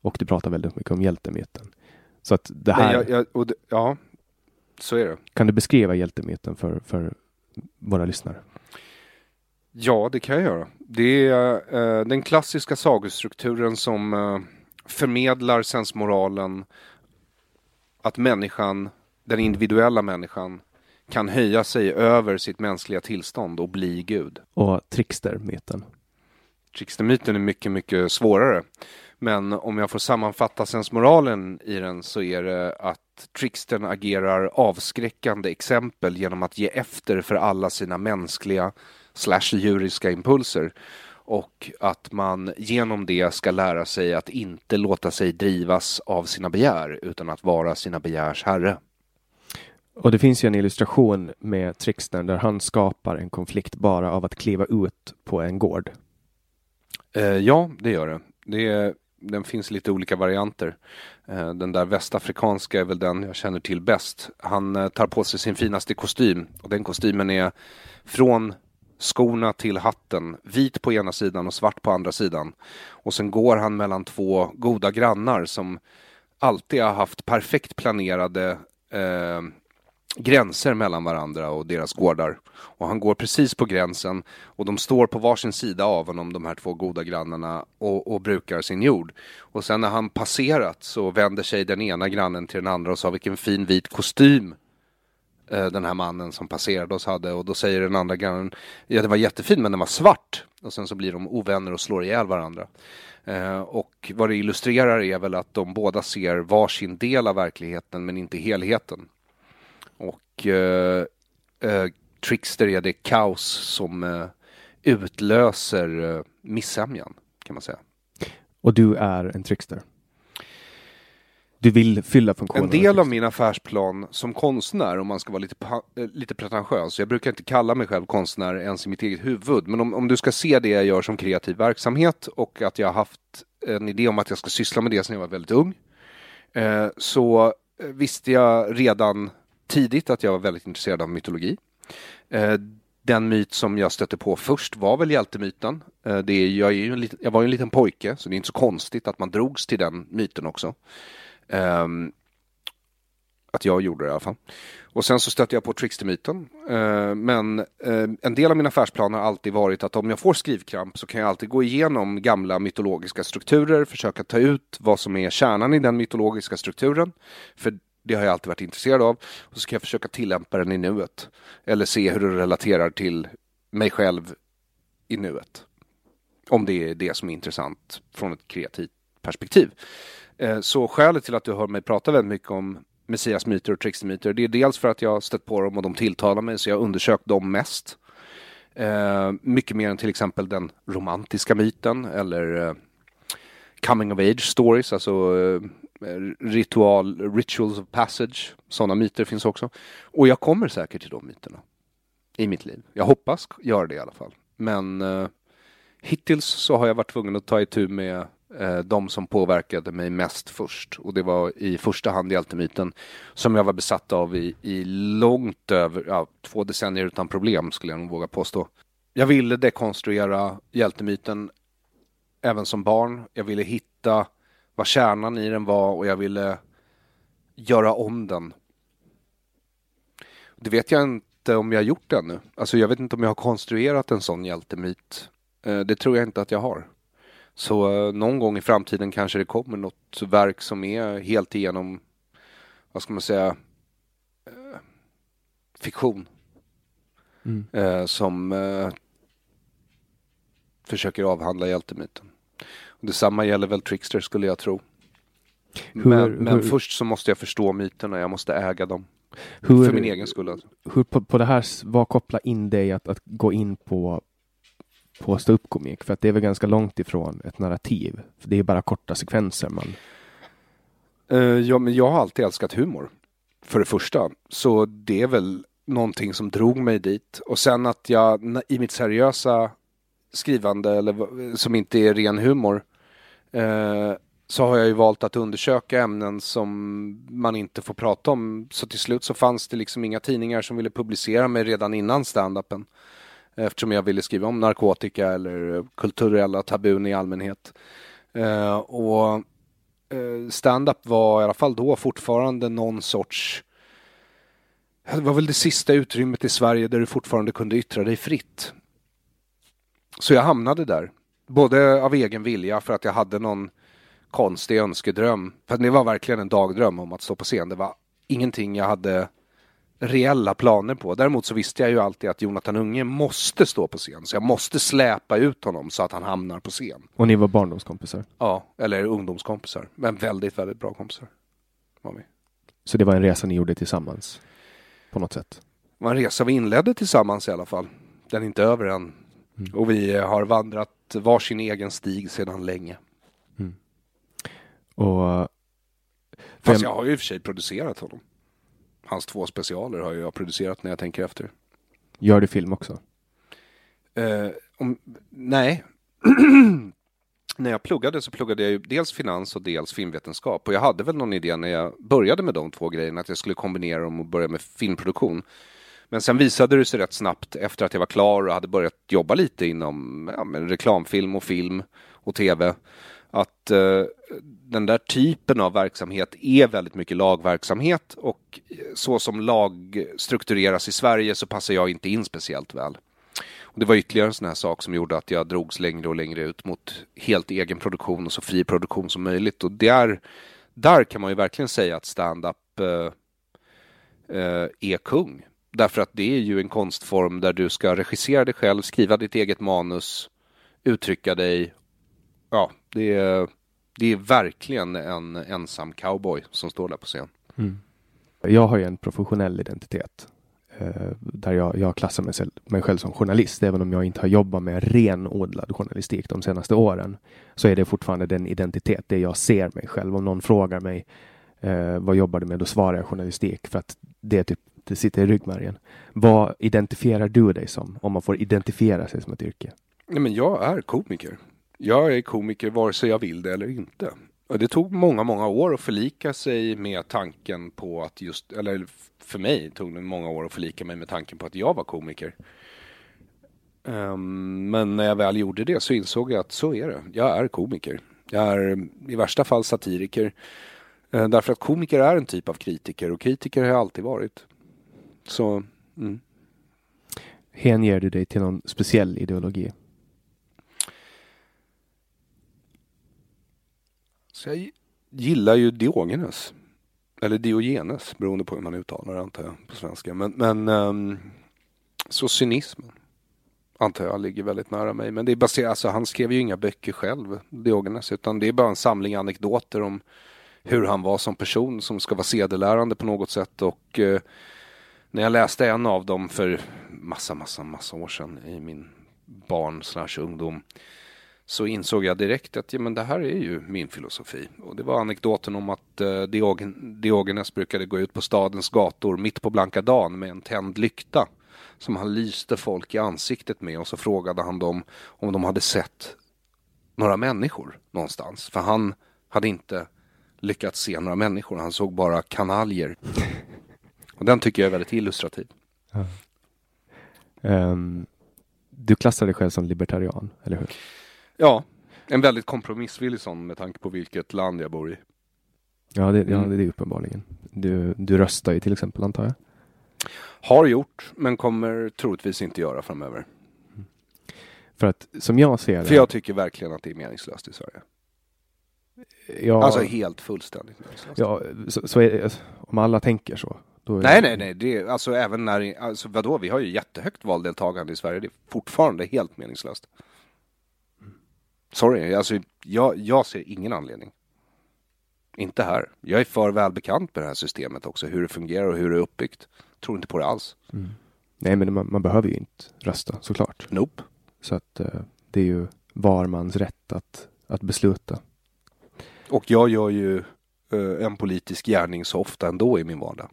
Och du pratar väldigt mycket om hjältemyten. Så att det här... Jag, jag, det, ja, så är det. Kan du beskriva hjältemyten för, för våra lyssnare? Ja, det kan jag göra. Det är uh, den klassiska sagostrukturen som uh, förmedlar sensmoralen att människan, den individuella människan, kan höja sig över sitt mänskliga tillstånd och bli Gud. Och trickstermyten? Trickstermyten är mycket, mycket svårare. Men om jag får sammanfatta sensmoralen i den så är det att trickstern agerar avskräckande exempel genom att ge efter för alla sina mänskliga slash djuriska impulser och att man genom det ska lära sig att inte låta sig drivas av sina begär utan att vara sina begärs herre. Och det finns ju en illustration med trickstern där han skapar en konflikt bara av att kliva ut på en gård. Eh, ja, det gör det. det är, den finns lite olika varianter. Eh, den där västafrikanska är väl den jag känner till bäst. Han eh, tar på sig sin finaste kostym och den kostymen är från skorna till hatten, vit på ena sidan och svart på andra sidan. Och sen går han mellan två goda grannar som alltid har haft perfekt planerade eh, gränser mellan varandra och deras gårdar. Och han går precis på gränsen och de står på varsin sida av honom, de här två goda grannarna, och, och brukar sin jord. Och sen när han passerat så vänder sig den ena grannen till den andra och sa vilken fin vit kostym eh, den här mannen som passerade oss hade. Och då säger den andra grannen, ja det var jättefin men den var svart. Och sen så blir de ovänner och slår ihjäl varandra. Eh, och vad det illustrerar är väl att de båda ser varsin del av verkligheten men inte helheten. Och eh, eh, Trickster är det kaos som eh, utlöser eh, missämjan kan man säga. Och du är en trickster? Du vill fylla funktionen? En del av min affärsplan som konstnär, om man ska vara lite, eh, lite pretentiös, jag brukar inte kalla mig själv konstnär ens i mitt eget huvud, men om, om du ska se det jag gör som kreativ verksamhet och att jag har haft en idé om att jag ska syssla med det sedan jag var väldigt ung, eh, så visste jag redan tidigt att jag var väldigt intresserad av mytologi. Eh, den myt som jag stötte på först var väl hjältemyten. Eh, det är, jag, är ju en liten, jag var ju en liten pojke så det är inte så konstigt att man drogs till den myten också. Um, att jag gjorde det i alla fall. Och sen så stötte jag på trickstermyten. Uh, men uh, en del av min affärsplan har alltid varit att om jag får skrivkramp så kan jag alltid gå igenom gamla mytologiska strukturer, försöka ta ut vad som är kärnan i den mytologiska strukturen. För det har jag alltid varit intresserad av. Och så ska jag försöka tillämpa den i nuet. Eller se hur det relaterar till mig själv i nuet. Om det är det som är intressant från ett kreativt perspektiv. Eh, så skälet till att du hör mig prata väldigt mycket om Messias myter och trickstermyter, det är dels för att jag har stött på dem och de tilltalar mig, så jag har undersökt dem mest. Eh, mycket mer än till exempel den romantiska myten eller eh, coming of age stories, alltså eh, ritual, rituals of passage. Sådana myter finns också. Och jag kommer säkert till de myterna i mitt liv. Jag hoppas göra det i alla fall. Men eh, hittills så har jag varit tvungen att ta itu med eh, de som påverkade mig mest först. Och det var i första hand hjältemyten som jag var besatt av i, i långt över, ja, två decennier utan problem skulle jag nog våga påstå. Jag ville dekonstruera hjältemyten även som barn. Jag ville hitta vad kärnan i den var och jag ville göra om den. Det vet jag inte om jag har gjort ännu. Alltså jag vet inte om jag har konstruerat en sån hjältemyt. Eh, det tror jag inte att jag har. Så eh, någon gång i framtiden kanske det kommer något verk som är helt igenom, vad ska man säga, eh, fiktion. Mm. Som försöker avhandla hjältemyten. Detsamma gäller väl Trickster skulle jag tro. Hur, men, men hur, först så måste jag förstå myterna, jag måste äga dem. Hur, för min egen skull. Alltså. Hur på, på det här, vad kopplar in dig att, att gå in på, på ståuppkomik? För att det är väl ganska långt ifrån ett narrativ. För det är bara korta sekvenser man... Uh, ja, men jag har alltid älskat humor. För det första. Så det är väl någonting som drog mig dit. Och sen att jag i mitt seriösa skrivande, eller som inte är ren humor, eh, så har jag ju valt att undersöka ämnen som man inte får prata om. Så till slut så fanns det liksom inga tidningar som ville publicera mig redan innan standupen. Eftersom jag ville skriva om narkotika eller kulturella tabun i allmänhet. Eh, och eh, var i alla fall då fortfarande någon sorts det var väl det sista utrymmet i Sverige där du fortfarande kunde yttra dig fritt. Så jag hamnade där. Både av egen vilja för att jag hade någon konstig önskedröm. För det var verkligen en dagdröm om att stå på scen. Det var ingenting jag hade reella planer på. Däremot så visste jag ju alltid att Jonathan Unge måste stå på scen. Så jag måste släpa ut honom så att han hamnar på scen. Och ni var barndomskompisar? Ja, eller ungdomskompisar. Men väldigt, väldigt bra kompisar. Var vi. Så det var en resa ni gjorde tillsammans? På något sätt? Det var en resa vi inledde tillsammans i alla fall. Den är inte över än. Mm. Och vi har vandrat varsin egen stig sedan länge. Mm. Och... Fast jag har ju i och för sig producerat honom. Hans två specialer har jag producerat när jag tänker efter. Gör du film också? Uh, om, nej. när jag pluggade så pluggade jag ju dels finans och dels filmvetenskap. Och jag hade väl någon idé när jag började med de två grejerna att jag skulle kombinera dem och börja med filmproduktion. Men sen visade det sig rätt snabbt efter att jag var klar och hade börjat jobba lite inom ja, reklamfilm och film och tv att eh, den där typen av verksamhet är väldigt mycket lagverksamhet och så som lag struktureras i Sverige så passar jag inte in speciellt väl. Och det var ytterligare en sån här sak som gjorde att jag drogs längre och längre ut mot helt egen produktion och så fri produktion som möjligt. Och där, där kan man ju verkligen säga att stand-up eh, eh, är kung. Därför att det är ju en konstform där du ska regissera dig själv, skriva ditt eget manus, uttrycka dig. Ja, det är, det är verkligen en ensam cowboy som står där på scen. Mm. Jag har ju en professionell identitet. eh, där jag, jag klassar mig, mig själv som journalist, även om jag inte har jobbat med renodlad journalistik de senaste åren, så är det fortfarande den identitet, det jag ser mig själv. Om någon frågar mig eh, vad jobbar du med, då svarar jag journalistik för att det, är typ, det sitter i ryggmärgen. Vad identifierar du dig som, om man får identifiera sig som ett yrke? Nej, men jag är komiker. Jag är komiker vare sig jag vill det eller inte. Och det tog många, många år att förlika sig med tanken på att just, eller för mig tog det många år att förlika mig med tanken på att jag var komiker. Um, men när jag väl gjorde det så insåg jag att så är det. Jag är komiker. Jag är i värsta fall satiriker. Uh, därför att komiker är en typ av kritiker och kritiker har jag alltid varit. Så, mm. Hänger du dig till någon speciell ideologi? Så jag gillar ju Diogenes. Eller Diogenes, beroende på hur man uttalar det antar jag på svenska. Men, men um, så cynismen antar jag ligger väldigt nära mig. Men det är baserat, alltså han skrev ju inga böcker själv, Diogenes, utan det är bara en samling anekdoter om hur han var som person som ska vara sedelärande på något sätt. Och uh, när jag läste en av dem för massa, massa, massa år sedan i min barn slash ungdom så insåg jag direkt att ja, men det här är ju min filosofi. Och det var anekdoten om att eh, Diogenes brukade gå ut på stadens gator mitt på blanka dagen med en tänd lykta som han lyste folk i ansiktet med och så frågade han dem om de hade sett några människor någonstans. För han hade inte lyckats se några människor, han såg bara kanaljer. Och den tycker jag är väldigt illustrativ. Ja. Um, du klassar dig själv som libertarian, eller hur? Ja, en väldigt kompromissvillig sån med tanke på vilket land jag bor i. Ja, det, ja, mm. det är uppenbarligen. Du, du röstar ju till exempel antar jag? Har gjort, men kommer troligtvis inte göra framöver. För att som jag ser det. För jag tycker verkligen att det är meningslöst i Sverige. Ja, alltså helt fullständigt meningslöst. Ja, så, så är om alla tänker så. Nej, nej, nej. Det, alltså även när, alltså vadå, vi har ju jättehögt valdeltagande i Sverige. Det är fortfarande helt meningslöst. Sorry, alltså jag, jag ser ingen anledning. Inte här. Jag är för välbekant med det här systemet också, hur det fungerar och hur det är uppbyggt. Tror inte på det alls. Mm. Nej, men man, man, behöver ju inte rösta såklart. Nope. Så att uh, det är ju var mans rätt att, att besluta. Och jag gör ju uh, en politisk gärning så ofta ändå i min vardag.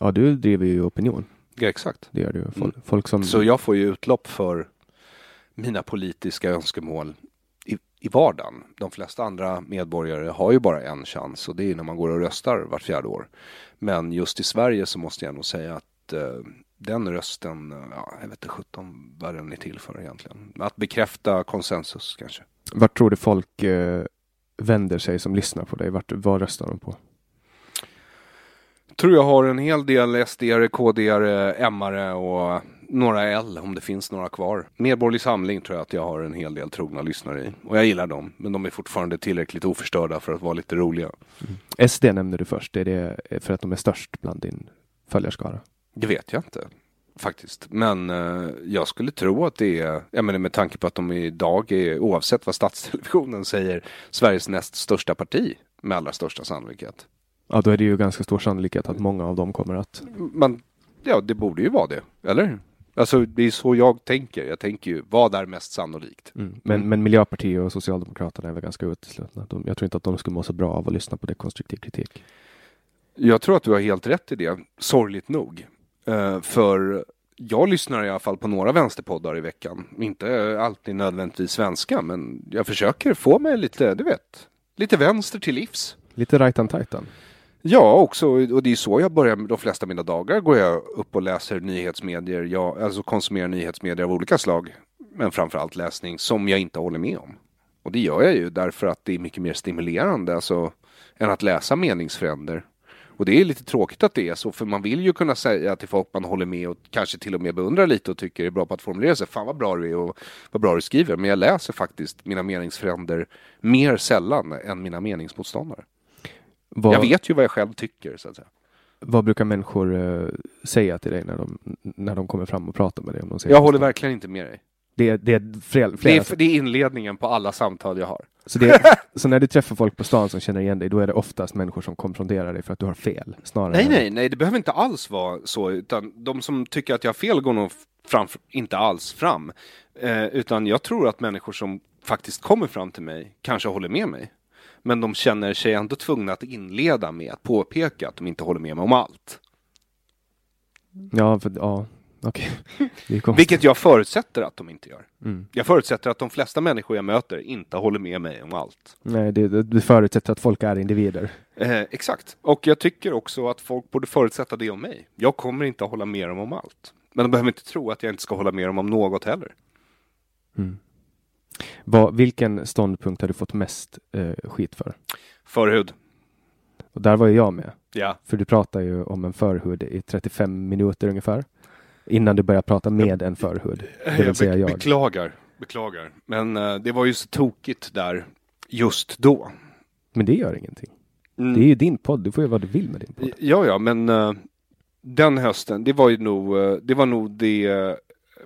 Ja, du driver ju opinion. Ja, exakt. Det gör du. Folk, mm. folk som... Så jag får ju utlopp för mina politiska önskemål i vardagen. De flesta andra medborgare har ju bara en chans och det är när man går och röstar vart fjärde år. Men just i Sverige så måste jag nog säga att eh, den rösten, ja, jag vet inte sjutton vad den är till för egentligen. Att bekräfta konsensus kanske. Vart tror du folk eh, vänder sig som lyssnar på dig? Vart, vad röstar de på? Tror jag har en hel del SD-are, KD-are, M-are och några L om det finns några kvar. Medborgerlig Samling tror jag att jag har en hel del trogna lyssnare i. Och jag gillar dem, men de är fortfarande tillräckligt oförstörda för att vara lite roliga. Mm. SD nämnde du först, är det för att de är störst bland din följarskara? Det vet jag inte faktiskt. Men eh, jag skulle tro att det är, jag menar med tanke på att de idag är, oavsett vad Statstelevisionen säger, Sveriges näst största parti med allra största sannolikhet. Ja, då är det ju ganska stor sannolikhet att många av dem kommer att... Man, ja, det borde ju vara det, eller? Alltså det är så jag tänker. Jag tänker ju, vad är mest sannolikt? Mm. Men, mm. men Miljöpartiet och Socialdemokraterna är väl ganska uteslutna. De, jag tror inte att de skulle må så bra av att lyssna på dekonstruktiv kritik. Jag tror att du har helt rätt i det, sorgligt nog. Uh, för jag lyssnar i alla fall på några vänsterpoddar i veckan. Inte alltid nödvändigtvis svenska, men jag försöker få mig lite, du vet, lite vänster till livs. Lite right on titan. Ja, också, och det är så jag börjar de flesta av mina dagar. Går jag upp och läser nyhetsmedier, jag, alltså konsumerar nyhetsmedier av olika slag. Men framförallt läsning som jag inte håller med om. Och det gör jag ju därför att det är mycket mer stimulerande alltså, än att läsa meningsfränder. Och det är lite tråkigt att det är så, för man vill ju kunna säga till folk man håller med och kanske till och med beundrar lite och tycker är bra på att formulera sig. Fan vad bra du är och vad bra du skriver. Men jag läser faktiskt mina meningsfränder mer sällan än mina meningsmotståndare. Vad, jag vet ju vad jag själv tycker. Så att säga. Vad brukar människor uh, säga till dig när de, när de kommer fram och pratar med dig? Om de säger jag håller verkligen inte med dig. Det det är flera, Det flera är, det är inledningen på alla samtal jag har. så, det, så när du träffar folk på stan som känner igen dig, då är det oftast människor som konfronterar dig för att du har fel. Snarare Nej, än- nej, nej, det behöver inte alls vara så, utan de som tycker att jag har fel går nog fram, inte alls fram. Eh, utan jag tror att människor som faktiskt kommer fram till mig kanske håller med mig. Men de känner sig ändå tvungna att inleda med att påpeka att de inte håller med mig om allt. Ja, för, ja, konstigt. Vilket jag förutsätter att de inte gör. Mm. Jag förutsätter att de flesta människor jag möter inte håller med mig om allt. Nej, det, det, det förutsätter att folk är individer. Eh, exakt. Och jag tycker också att folk borde förutsätta det om mig. Jag kommer inte att hålla med dem om allt. Men de behöver inte tro att jag inte ska hålla med dem om något heller. Vad, vilken ståndpunkt har du fått mest eh, skit för? Förhud. Och där var ju jag med. Ja. För du pratar ju om en förhud i 35 minuter ungefär. Innan du börjar prata med en förhud. Det vill säga jag. Beklagar. Beklagar. Men eh, det var ju så tokigt där just då. Men det gör ingenting. Mm. Det är ju din podd. Du får göra vad du vill med din podd. Ja, ja, men eh, den hösten, det var ju nog, eh, det var nog det eh,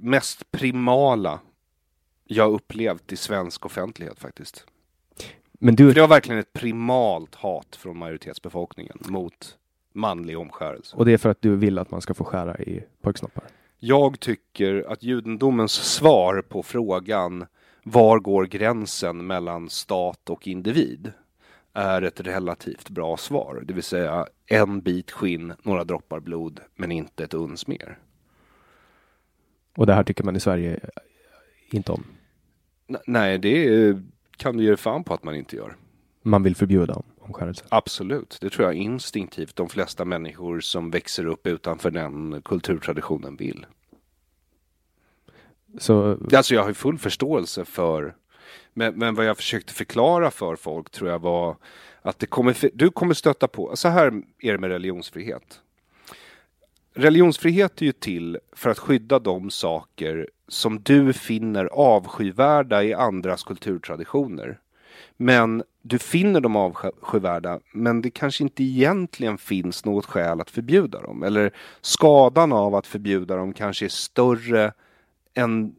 mest primala jag upplevt i svensk offentlighet faktiskt. Men du, För det var verkligen ett primalt hat från majoritetsbefolkningen mot manlig omskärelse. och det är för att du vill att man ska få skära i pojksnoppar. Jag tycker att judendomens svar på frågan var går gränsen mellan stat och individ är ett relativt bra svar. Det vill säga en bit skinn, några droppar blod, men inte ett uns mer. Och det här tycker man i Sverige inte om. Nej, det kan du ge fan på att man inte gör. Man vill förbjuda om, omskärelse. Absolut, det tror jag instinktivt de flesta människor som växer upp utanför den kulturtraditionen vill. Så Alltså jag har full förståelse för men, men vad jag försökte förklara för folk tror jag var att det kommer, du kommer stöta på, så här är det med religionsfrihet. Religionsfrihet är ju till för att skydda de saker som du finner avskyvärda i andras kulturtraditioner. Men du finner dem avskyvärda, men det kanske inte egentligen finns något skäl att förbjuda dem. Eller skadan av att förbjuda dem kanske är större än,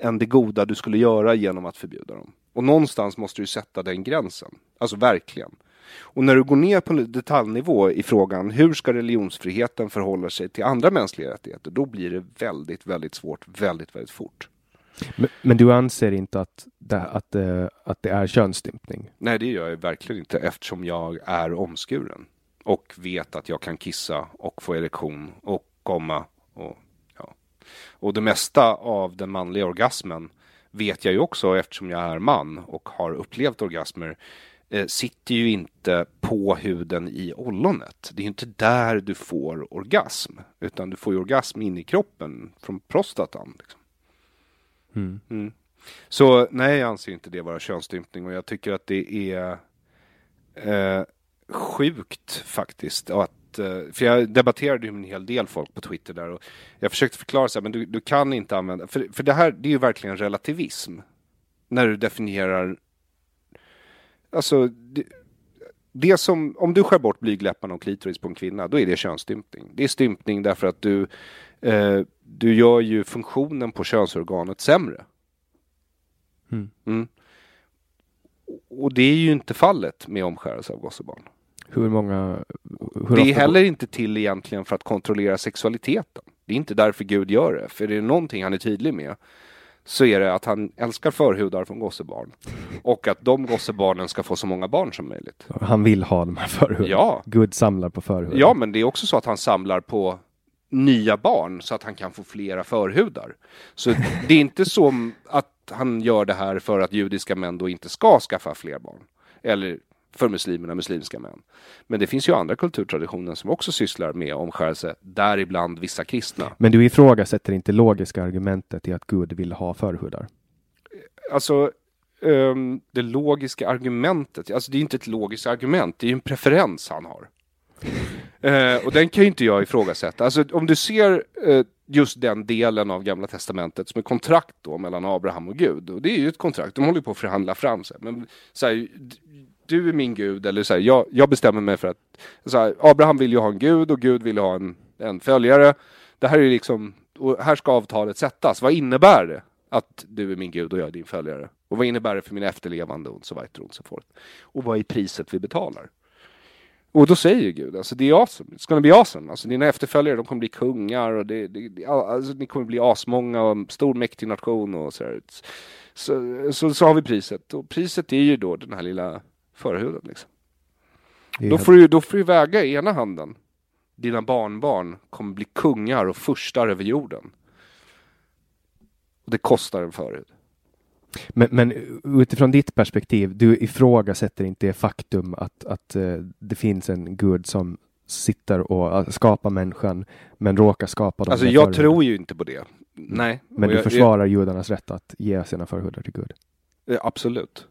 än det goda du skulle göra genom att förbjuda dem. Och någonstans måste du sätta den gränsen. Alltså verkligen. Och när du går ner på detaljnivå i frågan hur ska religionsfriheten förhålla sig till andra mänskliga rättigheter, då blir det väldigt, väldigt svårt väldigt, väldigt fort. Men, men du anser inte att det, att, eh, att det är könsstympning? Nej, det gör jag verkligen inte eftersom jag är omskuren. Och vet att jag kan kissa och få erektion och komma. Och, ja. och det mesta av den manliga orgasmen vet jag ju också eftersom jag är man och har upplevt orgasmer sitter ju inte på huden i ollonet. Det är ju inte där du får orgasm. Utan du får ju orgasm in i kroppen från prostatan. Liksom. Mm. Så nej, jag anser inte det vara könsstympning och jag tycker att det är eh, sjukt faktiskt. Att, eh, för jag debatterade ju med en hel del folk på Twitter där och jag försökte förklara så här, men du, du kan inte använda, för, för det här det är ju verkligen relativism. När du definierar, alltså det, det som, om du skär bort blygläpparna och klitoris på en kvinna, då är det könsstympning. Det är stympning därför att du, eh, du gör ju funktionen på könsorganet sämre. Mm. Mm. Och det är ju inte fallet med omskärelse av gossebarn. Hur många... Hur det är heller inte till egentligen för att kontrollera sexualiteten. Det är inte därför Gud gör det. För är det någonting han är tydlig med så är det att han älskar förhudar från gossebarn. Och att de gossebarnen ska få så många barn som möjligt. Han vill ha de här förhuden. Ja. Gud samlar på förhuden. Ja, men det är också så att han samlar på nya barn så att han kan få flera förhudar. Så det är inte så att han gör det här för att judiska män då inte ska skaffa fler barn. Eller för muslimerna, muslimska män. Men det finns ju andra kulturtraditioner som också sysslar med omskärelse, däribland vissa kristna. Men du ifrågasätter inte logiska argumentet i att Gud vill ha förhudar? Alltså, ehm, det logiska argumentet, alltså det är inte ett logiskt argument, det är ju en preferens han har. Eh, och den kan ju inte jag ifrågasätta. Alltså om du ser eh, just den delen av Gamla Testamentet som är kontrakt då mellan Abraham och Gud. Och det är ju ett kontrakt, de håller på att förhandla fram sig. Men så här, du är min Gud, eller så här, jag, jag bestämmer mig för att så här, Abraham vill ju ha en Gud och Gud vill ha en, en följare. Det här är ju liksom, och här ska avtalet sättas. Vad innebär det? Att du är min Gud och jag är din följare. Och vad innebär det för mina efterlevande och så vidare och så fort. Och vad är priset vi betalar? Och då säger Gud, alltså det är awesome, it's gonna be awesome. Alltså dina efterföljare, de kommer bli kungar och det, det, det, alltså, ni kommer bli asmånga och en stor mäktig nation och så, så, så, så har vi priset. Och priset är ju då den här lilla förhuden liksom. Då får, du, då får du väga i ena handen. Dina barnbarn kommer bli kungar och furstar över jorden. Och det kostar en förhud. Men, men utifrån ditt perspektiv, du ifrågasätter inte det faktum att, att uh, det finns en gud som sitter och uh, skapar människan, men råkar skapa dem. Alltså jag förhuden. tror ju inte på det. Nej. Men du jag, försvarar jag, judarnas rätt att ge sina förhudar till Gud? Absolut.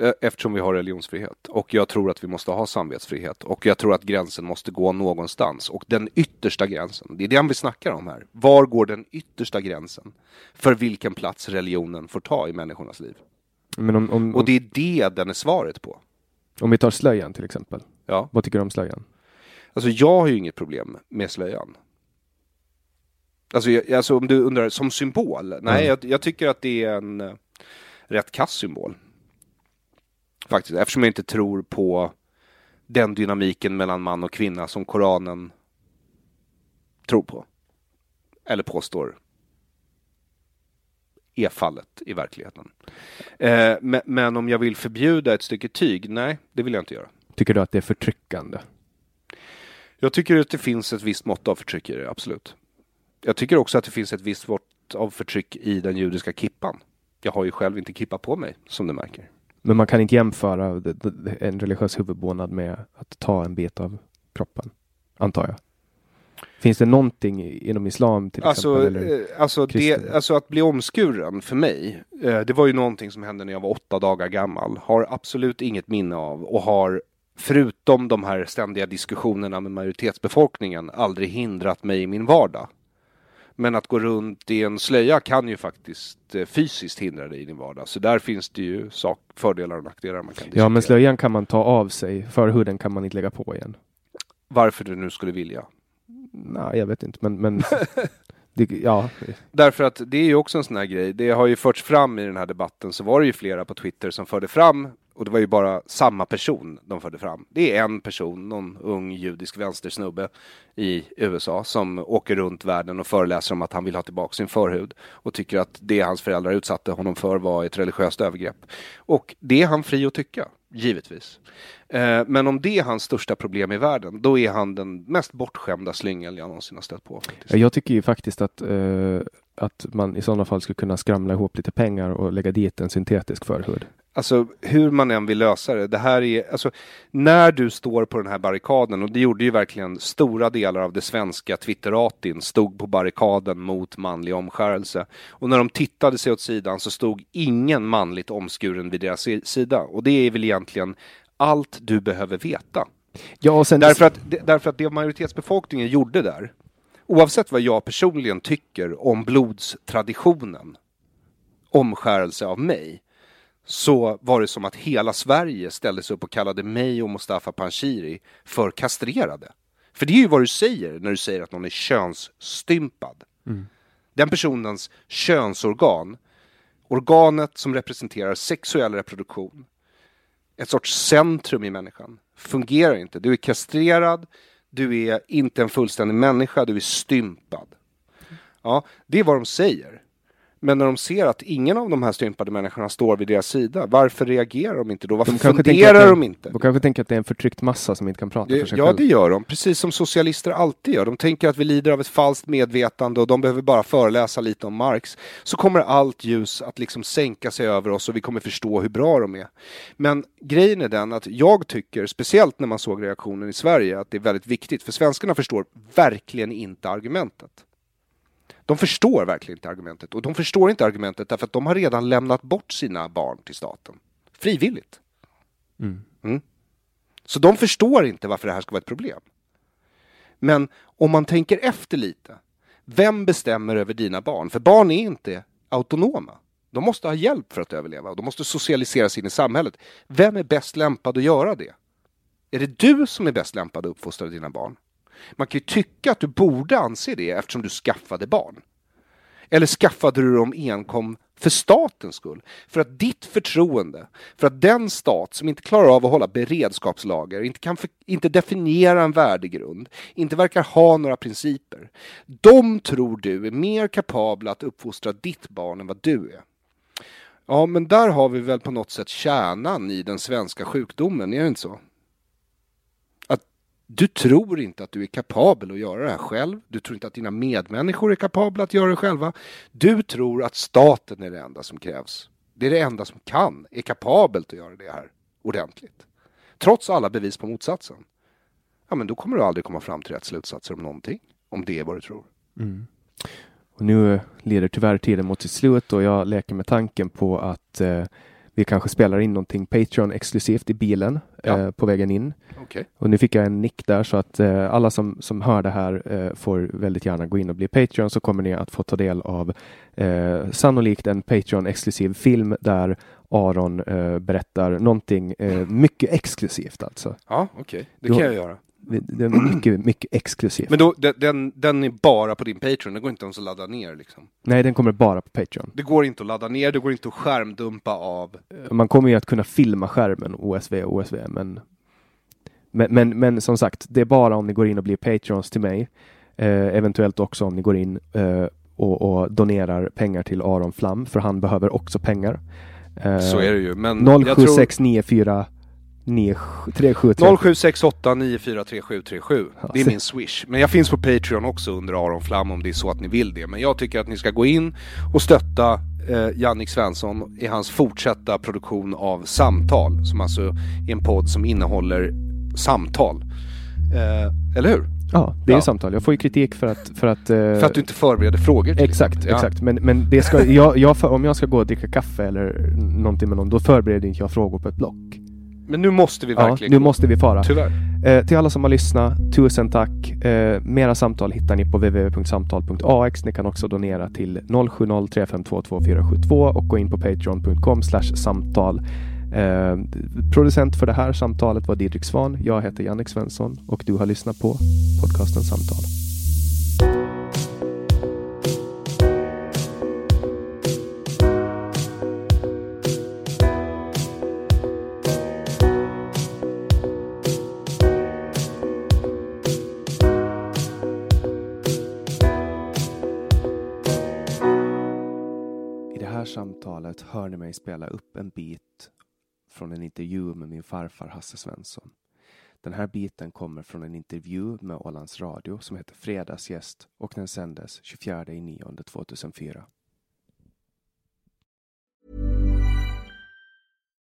Eh, eftersom vi har religionsfrihet. Och jag tror att vi måste ha samvetsfrihet. Och jag tror att gränsen måste gå någonstans. Och den yttersta gränsen, det är den vi snackar om här. Var går den yttersta gränsen? För vilken plats religionen får ta i människornas liv. Men om, om, och det är det den är svaret på. Om vi tar slöjan till exempel. Ja. Vad tycker du om slöjan? Alltså jag har ju inget problem med slöjan. Alltså, jag, alltså om du undrar, som symbol? Nej, mm. jag, jag, tycker att det är en uh, rätt kass symbol. Faktiskt, eftersom jag inte tror på den dynamiken mellan man och kvinna som Koranen tror på. Eller påstår är fallet i verkligheten. Eh, men, men, om jag vill förbjuda ett stycke tyg? Nej, det vill jag inte göra. Tycker du att det är förtryckande? Jag tycker att det finns ett visst mått av förtryck i det, absolut. Jag tycker också att det finns ett visst mått av förtryck i den judiska kippan. Jag har ju själv inte kippa på mig, som du märker. Men man kan inte jämföra en religiös huvudbonad med att ta en bit av kroppen, antar jag. Finns det någonting inom islam till alltså, exempel? Eller eh, alltså, det, alltså att bli omskuren för mig, eh, det var ju någonting som hände när jag var åtta dagar gammal. Har absolut inget minne av och har förutom de här ständiga diskussionerna med majoritetsbefolkningen aldrig hindrat mig i min vardag. Men att gå runt i en slöja kan ju faktiskt eh, fysiskt hindra dig i din vardag. Så där finns det ju sak, fördelar och nackdelar man kan diskutera. Ja, men slöjan kan man ta av sig. Förhuden kan man inte lägga på igen. Varför du nu skulle vilja? Nej, jag vet inte, men, men det, ja. Därför att det är ju också en sån här grej. Det har ju förts fram i den här debatten så var det ju flera på Twitter som förde fram och det var ju bara samma person de förde fram. Det är en person, någon ung judisk vänstersnubbe i USA som åker runt världen och föreläser om att han vill ha tillbaka sin förhud och tycker att det hans föräldrar utsatte honom för var ett religiöst övergrepp. Och det är han fri att tycka, givetvis. Eh, men om det är hans största problem i världen, då är han den mest bortskämda slyngel jag någonsin har stött på. Faktiskt. Jag tycker ju faktiskt att uh att man i sådana fall skulle kunna skramla ihop lite pengar och lägga dit en syntetisk förhud. Alltså hur man än vill lösa det. Det här är, alltså när du står på den här barrikaden och det gjorde ju verkligen stora delar av det svenska Twitteratin stod på barrikaden mot manlig omskärelse. Och när de tittade sig åt sidan så stod ingen manligt omskuren vid deras sida. Och det är väl egentligen allt du behöver veta. Ja, därför, att, därför att det majoritetsbefolkningen gjorde där, oavsett vad jag personligen tycker om blodstraditionen, omskärelse av mig, så var det som att hela Sverige ställde sig upp och kallade mig och Mustafa Panshiri för kastrerade. För det är ju vad du säger när du säger att någon är könsstympad. Mm. Den personens könsorgan, organet som representerar sexuell reproduktion, ett sorts centrum i människan, fungerar inte. Du är kastrerad, du är inte en fullständig människa, du är stympad. Ja, det är vad de säger. Men när de ser att ingen av de här stympade människorna står vid deras sida, varför reagerar de inte då? Varför de funderar de inte? De kanske tänker att det är en förtryckt massa som inte kan prata det, för sig Ja, själv. det gör de. Precis som socialister alltid gör. De tänker att vi lider av ett falskt medvetande och de behöver bara föreläsa lite om Marx. Så kommer allt ljus att liksom sänka sig över oss och vi kommer förstå hur bra de är. Men grejen är den att jag tycker, speciellt när man såg reaktionen i Sverige, att det är väldigt viktigt. För svenskarna förstår verkligen inte argumentet. De förstår verkligen inte argumentet. Och de förstår inte argumentet därför att de har redan lämnat bort sina barn till staten. Frivilligt. Mm. Mm. Så de förstår inte varför det här ska vara ett problem. Men om man tänker efter lite. Vem bestämmer över dina barn? För barn är inte autonoma. De måste ha hjälp för att överleva och de måste socialiseras in i samhället. Vem är bäst lämpad att göra det? Är det du som är bäst lämpad att uppfostra dina barn? Man kan ju tycka att du borde anse det eftersom du skaffade barn. Eller skaffade du dem enkom för statens skull? För att ditt förtroende, för att den stat som inte klarar av att hålla beredskapslager, inte kan för, inte definiera en värdegrund, inte verkar ha några principer. De tror du är mer kapabla att uppfostra ditt barn än vad du är. Ja, men där har vi väl på något sätt kärnan i den svenska sjukdomen, är det inte så? Du tror inte att du är kapabel att göra det här själv. Du tror inte att dina medmänniskor är kapabla att göra det själva. Du tror att staten är det enda som krävs. Det är det enda som kan, är kapabelt att göra det här ordentligt. Trots alla bevis på motsatsen. Ja, men då kommer du aldrig komma fram till rätt slutsatser om någonting. Om det är vad du tror. Mm. Och nu leder tyvärr tiden mot sitt slut och jag leker med tanken på att eh, vi kanske spelar in någonting Patreon exklusivt i bilen Ja. eh, på vägen in. Okej. Och nu fick jag en nick där så att eh, alla som, som hör det här eh, får väldigt gärna gå in och bli Patreon så kommer ni att få ta del av eh, sannolikt en Patreon exklusiv film där Aron eh, berättar någonting eh, mycket exklusivt alltså. Ja, okej. Det Då- kan jag göra. Det är mycket, mycket exklusivt. Men då, den- den, är bara på din Patreon, den går inte ens att ladda ner liksom. Nej, den kommer bara på Patreon. Det går inte att ladda ner, det går inte att skärmdumpa av. Man kommer ju att kunna filma skärmen OSV och OSV, men, men, men, men som sagt, det är bara om ni går in och blir Patreons till mig. Eh, eventuellt också om ni går in eh, och, och donerar pengar till Aron Flam, för han behöver också pengar. Eh, Så är det ju. Men jag tror 07694 3737. 0768 943737. Ja, Det är min swish. Men jag finns på Patreon också under Aron Flam om det är så att ni vill det. Men jag tycker att ni ska gå in och stötta eh, Jannik Svensson i hans fortsatta produktion av Samtal. Som alltså är en podd som innehåller samtal. Eh, eller hur? Ja, det är Ja. samtal. Jag får ju kritik för att... För att, eh, För att du inte förbereder frågor. Exakt. Ja. exakt. Men, men det ska, jag, jag, om jag ska gå och dricka kaffe eller någonting med någon, då förbereder inte jag frågor på ett block. Men nu måste vi Ja, verkligen nu gå. måste vi fara. Tyvärr. Eh, till alla som har lyssnat, tusen tack. Eh, mera samtal hittar ni på www.samtal.ax. Ni kan också donera till 070 352 2472 och gå in på patreon.com samtal. Eh, producent för det här samtalet var Didrik Svan. Jag heter Jannik Svensson och du har lyssnat på podcasten Samtal. Spela upp en bit från en intervju med min farfar Hasse Svensson. Den här biten kommer från en intervju med Ålands Radio som heter Fredagsgäst och den sändes 24 i 9 2004.